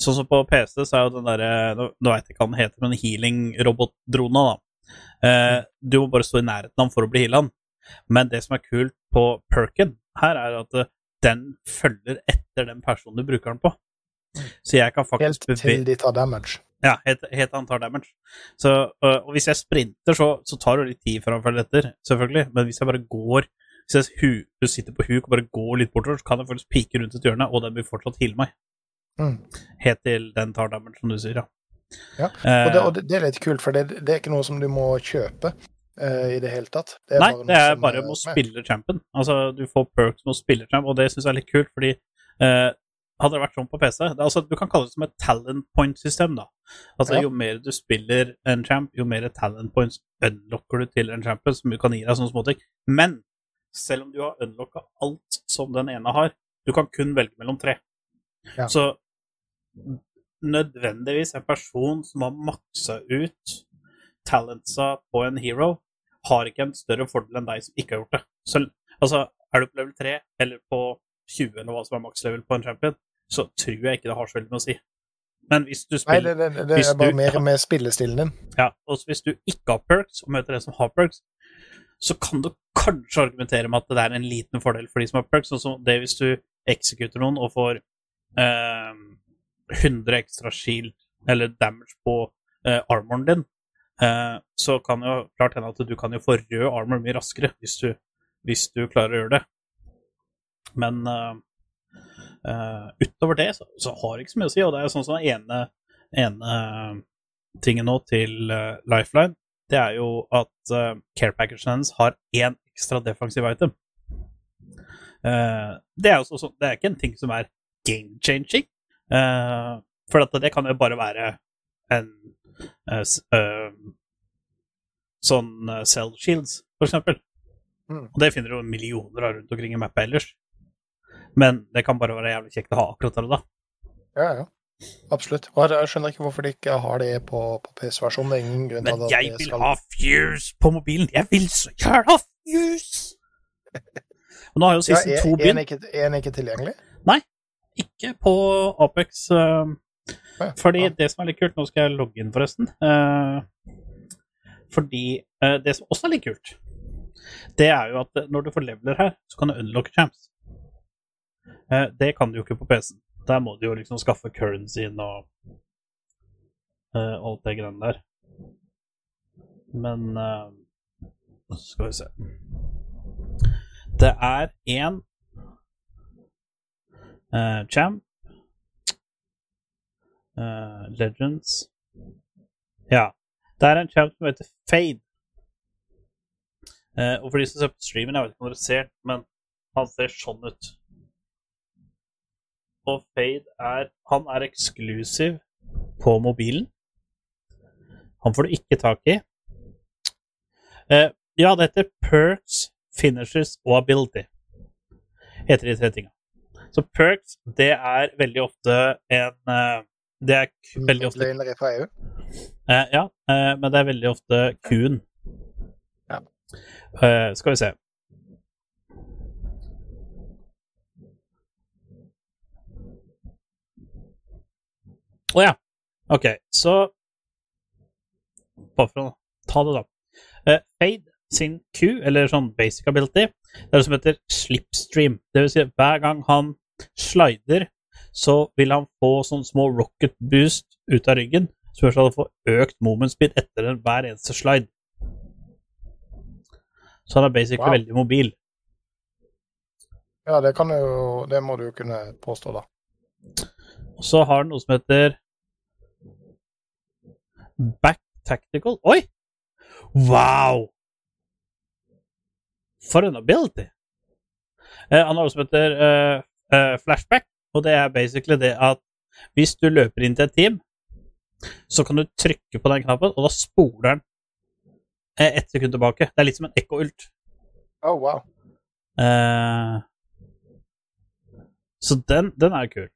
Sånn som på PC, så er jo den derre Nå, nå veit jeg ikke hva den heter, men healing-robot-drona, da. Eh, du må bare stå i nærheten av den for å bli heala. Men det som er kult på perken her, er at den følger etter den personen du bruker den på. Så jeg kan faktisk Helt til de tar damage. ja, helt, helt han tar damage. Så, og hvis jeg sprinter, så, så tar det litt tid før han følger etter, selvfølgelig. Men hvis jeg bare går Hvis jeg hu, du sitter på huk og bare går litt bortover, så kan jeg faktisk pike rundt et hjørne, og den vil fortsatt heale meg. Mm. Helt til den tar damage, som du sier, ja. Ja, Eh, Og, det, og det, det er litt kult, for det, det er ikke noe som du må kjøpe uh, i det hele tatt. Det nei, det er bare eh, med å spille champion. Altså, du får perks med å spille champ, og det syns jeg er litt kult, fordi eh, hadde det vært sånn på PC det altså, Du kan kalle det som et talent point-system. da. Altså, Ja. Jo mer du spiller en champ, jo mer talent points unlocker du til en champion, som kan gi deg sånne småting. Men selv om du har unlocka alt som den ene har, du kan kun velge mellom tre. Ja. Så nødvendigvis en person som har maksa ut talentsa på en hero, har ikke en større fordel enn deg som ikke har gjort det. Så, altså, er du på level 3 eller på 20 eller hva som er makslevel på en champion, så tror jeg ikke det har så veldig mye å si. Men hvis du Nei, spiller det, det, det hvis er bare du- mer med spillestilen din. ja, og hvis du ikke har perks, og møter en som har perks, så kan du kanskje argumentere med at det er en liten fordel for de som har perks. Sånn som det hvis du eksekuter noen og får eh, 100 ekstra shield eller damage på eh, armoren din, eh, så kan jo klart hende at du kan jo få rød armor mye raskere hvis du, hvis du klarer å gjøre det. Men eh, eh, utover det så, så har det ikke så mye å si, og det er jo sånn som ene, ene tingen nå til uh, Lifeline, det er jo at uh, care packagen hennes har én ekstra defensiv item. Uh, det er jo så, så, det er ikke en ting som er game changing, uh, for det kan jo bare være en eh, eh, sånn uh, cell shields, for eksempel. Mm. Og det finner du millioner av rundt omkring i mappa ellers. Men det kan bare være jævlig kjekt å ha akkurat der og da. Ja, ja. Absolutt. Og jeg skjønner ikke hvorfor de ikke har det på, på PC-versjonen. Det er ingen grunn til Men jeg vil skal ha Fuse på mobilen! Jeg vil så gjerne ha Fuse! <laughs> Og nå har jo season ja, 2 den begynt. ikke, er den ikke tilgjengelig? Ikke på Apex. Uh, Ja, fordi ja. det som er litt kult Nå skal jeg logge inn, forresten. Uh, fordi uh, det som også er litt kult, det er jo at når du får leveler her, så kan du unlocke champs. Eh, det kan du jo ikke på PC-en. Der må du jo liksom skaffe currencyen og eh, alt det greiene der. Men eh, Skal vi se Det er én eh, champ Eh, Legends Ja. Det er en champ som heter Fade. Eh, og for de som ser på streamen, jeg vet ikke om dere ser, men han ser sånn ut. Og Fade er Han er eksklusiv på mobilen. Han får du ikke tak i. Eh, ja, det heter Perks, Finishers og Ability. Heter de tre tinga. Så perks, det er veldig ofte en eh, Det er k- veldig ofte Løgnere fra EU. eh, Ja, eh, men det er veldig ofte Q-en. Ja. Eh, skal vi se. Å ja. OK, så Bare for å ta det, da. Eh, Fade sin Q, eller sånn basic ability, det er det som heter slipstream. Det vil si at hver gang han slider, så vil han få sånne små rocket boost ut av ryggen, som gjør at han får økt moment speed etter den hver eneste slide. Så han er basically Wow. veldig mobil. Ja, det kan jo Det må du jo kunne påstå, da. Og så har den noe som heter Back Tactical. Oi! Wow! For en ability! Eh, han har noe som heter eh, eh, flashback, og det er basically det at hvis du løper inn til et team, så kan du trykke på den knappen, og da spoler den eh, ett sekund tilbake. Det er litt som en ekko-ult. Oh, wow. Eh, så den, den er kul.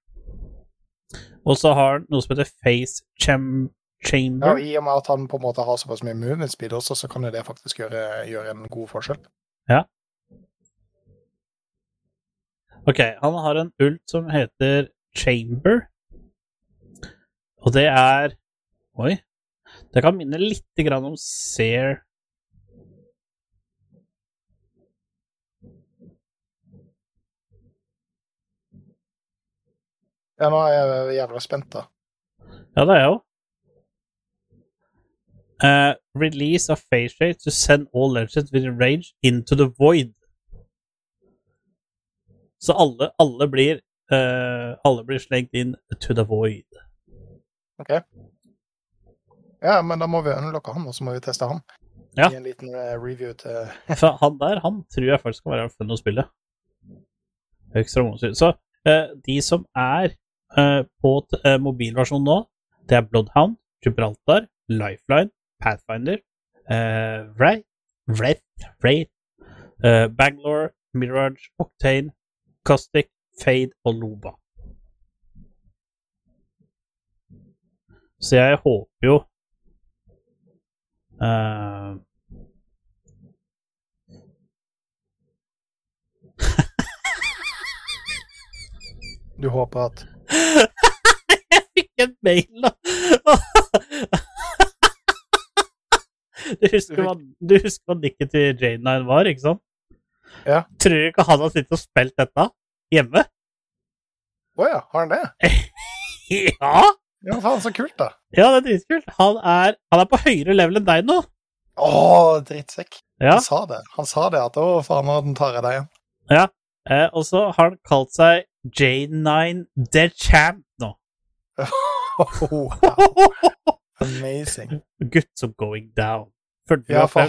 Og så har han noe som heter face cham Ja, og I og med at han på en måte har såpass mye movement speed også, så kan jo det faktisk gjøre, gjøre en god forskjell. Ja. Ok, han har en ult som heter chamber. Og det er Oi. Det kan minne lite grann om Sear. Ja, nå er jeg jævla spent, da. Ja, det er jeg òg. Uh, release of face rate to send all legends with rage into the void. Så alle, alle blir uh, Alle blir slengt inn to the void. OK. Ja, men da må vi unlocke han, og så må vi teste han. Ja. I en liten eh, review til <laughs> For han der, han tror jeg faktisk kan være fun å spille. Ekstra måneder. Så eh, de som er eh, på eh, mobilversjonen nå, det er Bloodhound, Gibraltar, Lifeline, Pathfinder, eh, Wraith, Wraith, Wraith eh, Bangalore, Mirage, Octane, Caustic, Fade og Loba. Så jeg håper jo uh, Du håper at Jeg fikk en mail, da! Du husker, hva, du husker hva nikket til J9 var, ikke sant? Ja. Tror du ikke han har sittet og spilt dette hjemme? Å ja, har han det? <laughs> Ja! Ja, faen, så kult, da. Ja, det er dritkult. Han er, han er på høyere level enn deg nå. Å, drittsekk. Ja. Han sa det. Han sa det at å, faen, nå tar jeg deg igjen. Eh, og så har han kalt seg J9 The Champ nå. Oh, <laughs> wow. Amazing. Guts of going down. Ja, for,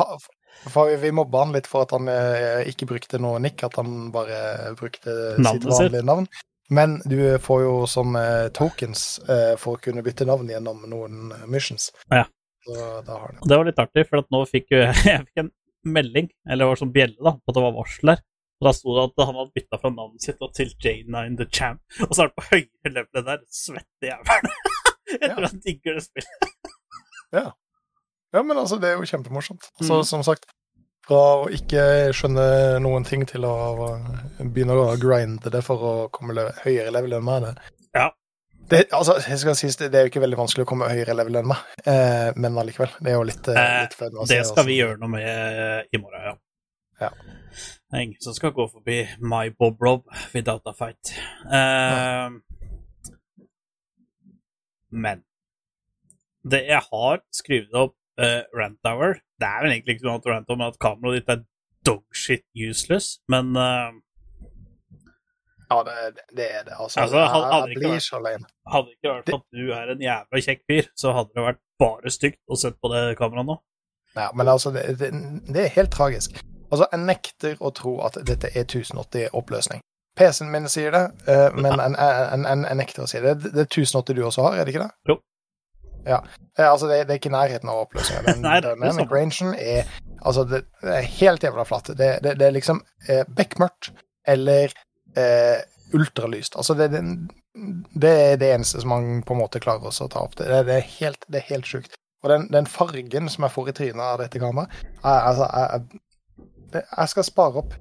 for vi mobba han litt for at han eh, ikke brukte noe nikk, at han bare brukte Navnet sitt vanlige navn. Men du får jo som eh, tokens eh, for å kunne bytte navn gjennom noen eh, missions. Ja. Så du det var litt artig, for nå fikk jeg, <laughs> jeg fikk en melding, eller det var sånn bjelle, da, på at det var varsel der. Og da sto det at han hadde bytta fra navnet sitt til J9 The Champ. Og så er det på høyere level der. Svette jævelen. <laughs> Jeg Ja. tror han digger det spillet. Ja, men altså, det er jo kjempemorsomt. Altså, Mm. som sagt, fra å ikke skjønne noen ting til å begynne å grinde det for å komme høyere level enn meg. Det. Ja. Det, altså, jeg skal si, det, er jo ikke veldig vanskelig å komme høyere level enn meg, eh, men allikevel. Det er jo litt, eh, Eh, litt Det skal vi gjøre noe med eh, i morgen, ja. Ja. Det er ingen som skal gå forbi my Bob Rob without a fight. Eh, men det jeg har skrevet opp uh, Rant Hour Det er vel egentlig ikke noe annet å rante om at kameraet ditt er dogshit useless, men uh, Ja, det, det er det. Altså, Altså, hadde- hadde jeg, blir så alene. hadde det ikke vært at du er en jævla kjekk fyr, så hadde det vært bare stygt å sette på det kameraet nå. Ja, men altså, det, det, det er helt tragisk. Altså, jeg nekter å tro at dette er 1080 oppløsning. PC-en min sier det, eh, men jeg, nekter å si det. Det er 1080 du også har, er det ikke det? Jo. Ja. Eh, altså, det, det er ikke nærheten av <laughs> det er den, den samme. Er Altså, det, er helt jævla flatt. Det, det, det er liksom eh, bekmørkt eller eh, ultralyst. Altså, det, det, det er det eneste som man på en måte klarer å ta opp. Det, det, er, helt, det er helt sjukt. Og den, den fargen som jeg får i trynet av dette kameraet er, altså, jeg, det, jeg skal spare opp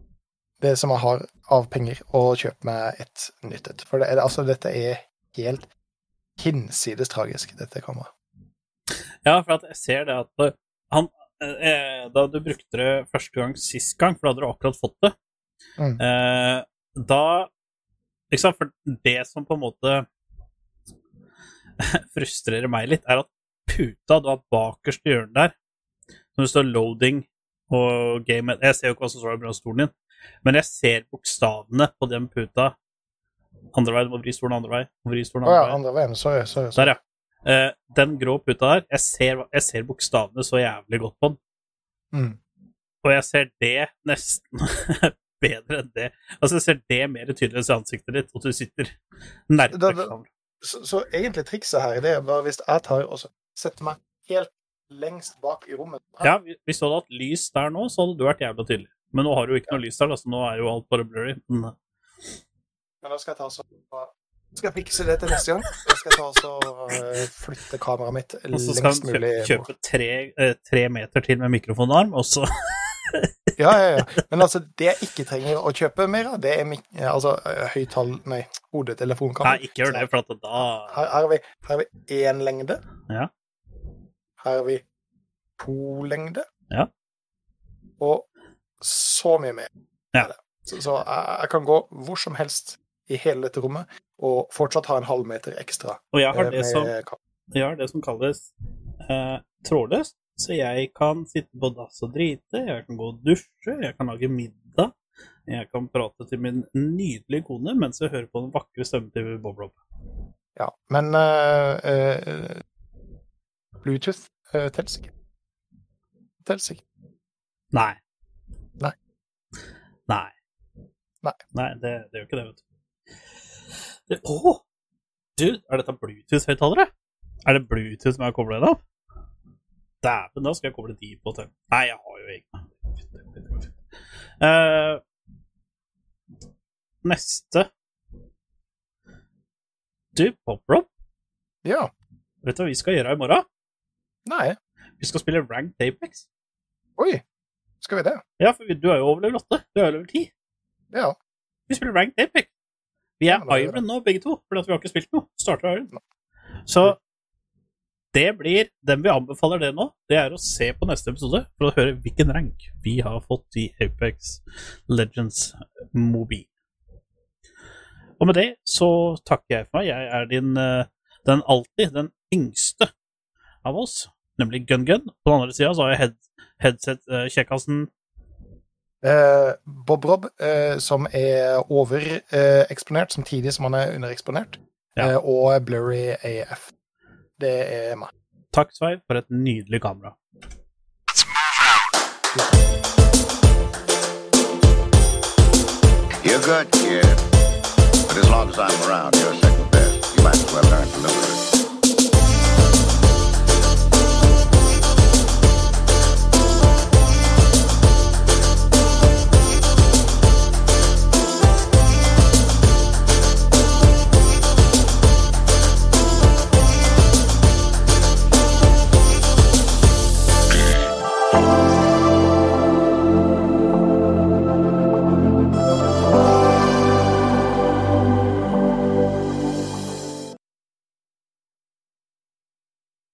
det som jeg har av penger, og kjøpe meg et nytt et. For det, er- altså, dette er helt hinsides tragisk, dette kameraet. Ja, for at jeg ser det at han eh, Da du brukte det første gang sist gang, for da hadde du akkurat fått det, Mm. eh, da Ikke sant, for det som på en måte <laughs> frustrerer meg litt, er at puta du har bakerst i hjørnet der, når det står 'loading' og gamet. Jeg ser jo ikke hva som står der på stolen din, men jeg ser bokstavene på den puta andre vei. Du må vri stolen andre vei. Vri stolen Å ja, andre vei. veien. Sorry, sorry. Der, ja. Eh, den grå puta der, jeg ser, jeg ser bokstavene så jævlig godt på den. Mm. Og jeg ser det nesten <laughs> bedre enn det. Altså, jeg ser det mer tydelig i ansiktet ditt, og du sitter nærme kameraet. Så, så egentlig trikset her det er bare hvis jeg tar og setter meg helt lengst bak i rommet Ja, hvis du hadde hatt lys der nå, så hadde du vært jævla tydelig. Men nå har du ikke noe lys der, så nå er jo alt bare blurry. Men, eh, Men da skal jeg ta så skal jeg fikse det til neste gang. Da skal jeg ta så uh, flytte kameraet mitt lengst mulig. og så skal du kjøpe, kjøpe tre, eh, tre meter til med mikrofonarm, og så <laughs> Ja, ja, ja. Men altså, det jeg ikke trenger å kjøpe mer av, det er mik altså, eh, høyttall... Nei, hodetelefonkamera. Nei, ikke gjør det, for da Her, her har vi her har vi én lengde. Ja. Her har vi to lengde. Ja. Og så mye mer. Ja. Så, så jeg, jeg kan gå hvor som helst i hele dette rommet og fortsatt ha en halvmeter ekstra. Og jeg har eh, det som Jeg har det som kalles eh, trådløst. Så jeg kan sitte på dass og drite, jeg kan gå og dusje, jeg kan lage middag. Jeg kan prate til min nydelige kone mens jeg hører på den vakre stemmen til Bob Rob. Ja, men eh, eh, Bluetooth uh, telles ikke. Teller ikke. Nei. Nei. Nei. Nei. Nei, det, det gjør ikke det, vet du. Å! Oh, Du, er dette Bluetooth-høyttalere? Er det Bluetooth som er kobla opp? Dæven, da skal jeg koble de på til Nei, jeg har jo egne. Uh, neste Du, Pop-Rob, Ja. vet du hva vi skal gjøre i morgen? Nei. Vi skal spille Ranked Apex. Oi. Skal vi det? Ja, for vi- du har jo overlevd åtte. 8. Du har jo level 10. Ja. Vi spiller Ranked Apex. Vi er Ja, Iron nå, begge to, fordi vi har ikke spilt noe. Starter Iron. Så det blir Den vi anbefaler det nå, det er å se på neste episode for å høre hvilken rank vi har fått i Apex Legends mobil. Og med det så takker jeg for meg. Jeg er din eh, den alltid den yngste av oss, nemlig Gun Gun. På den andre sida så har jeg head, headset-kjekkasen Eh, Bob Rob, eh, som er overeksponert samtidig som han er undereksponert, Ja. eh, og Blurry AF. Det er meg. Takk, Sveiv, for et nydelig kamera. You're good, kid. But as long as I'm around, you're second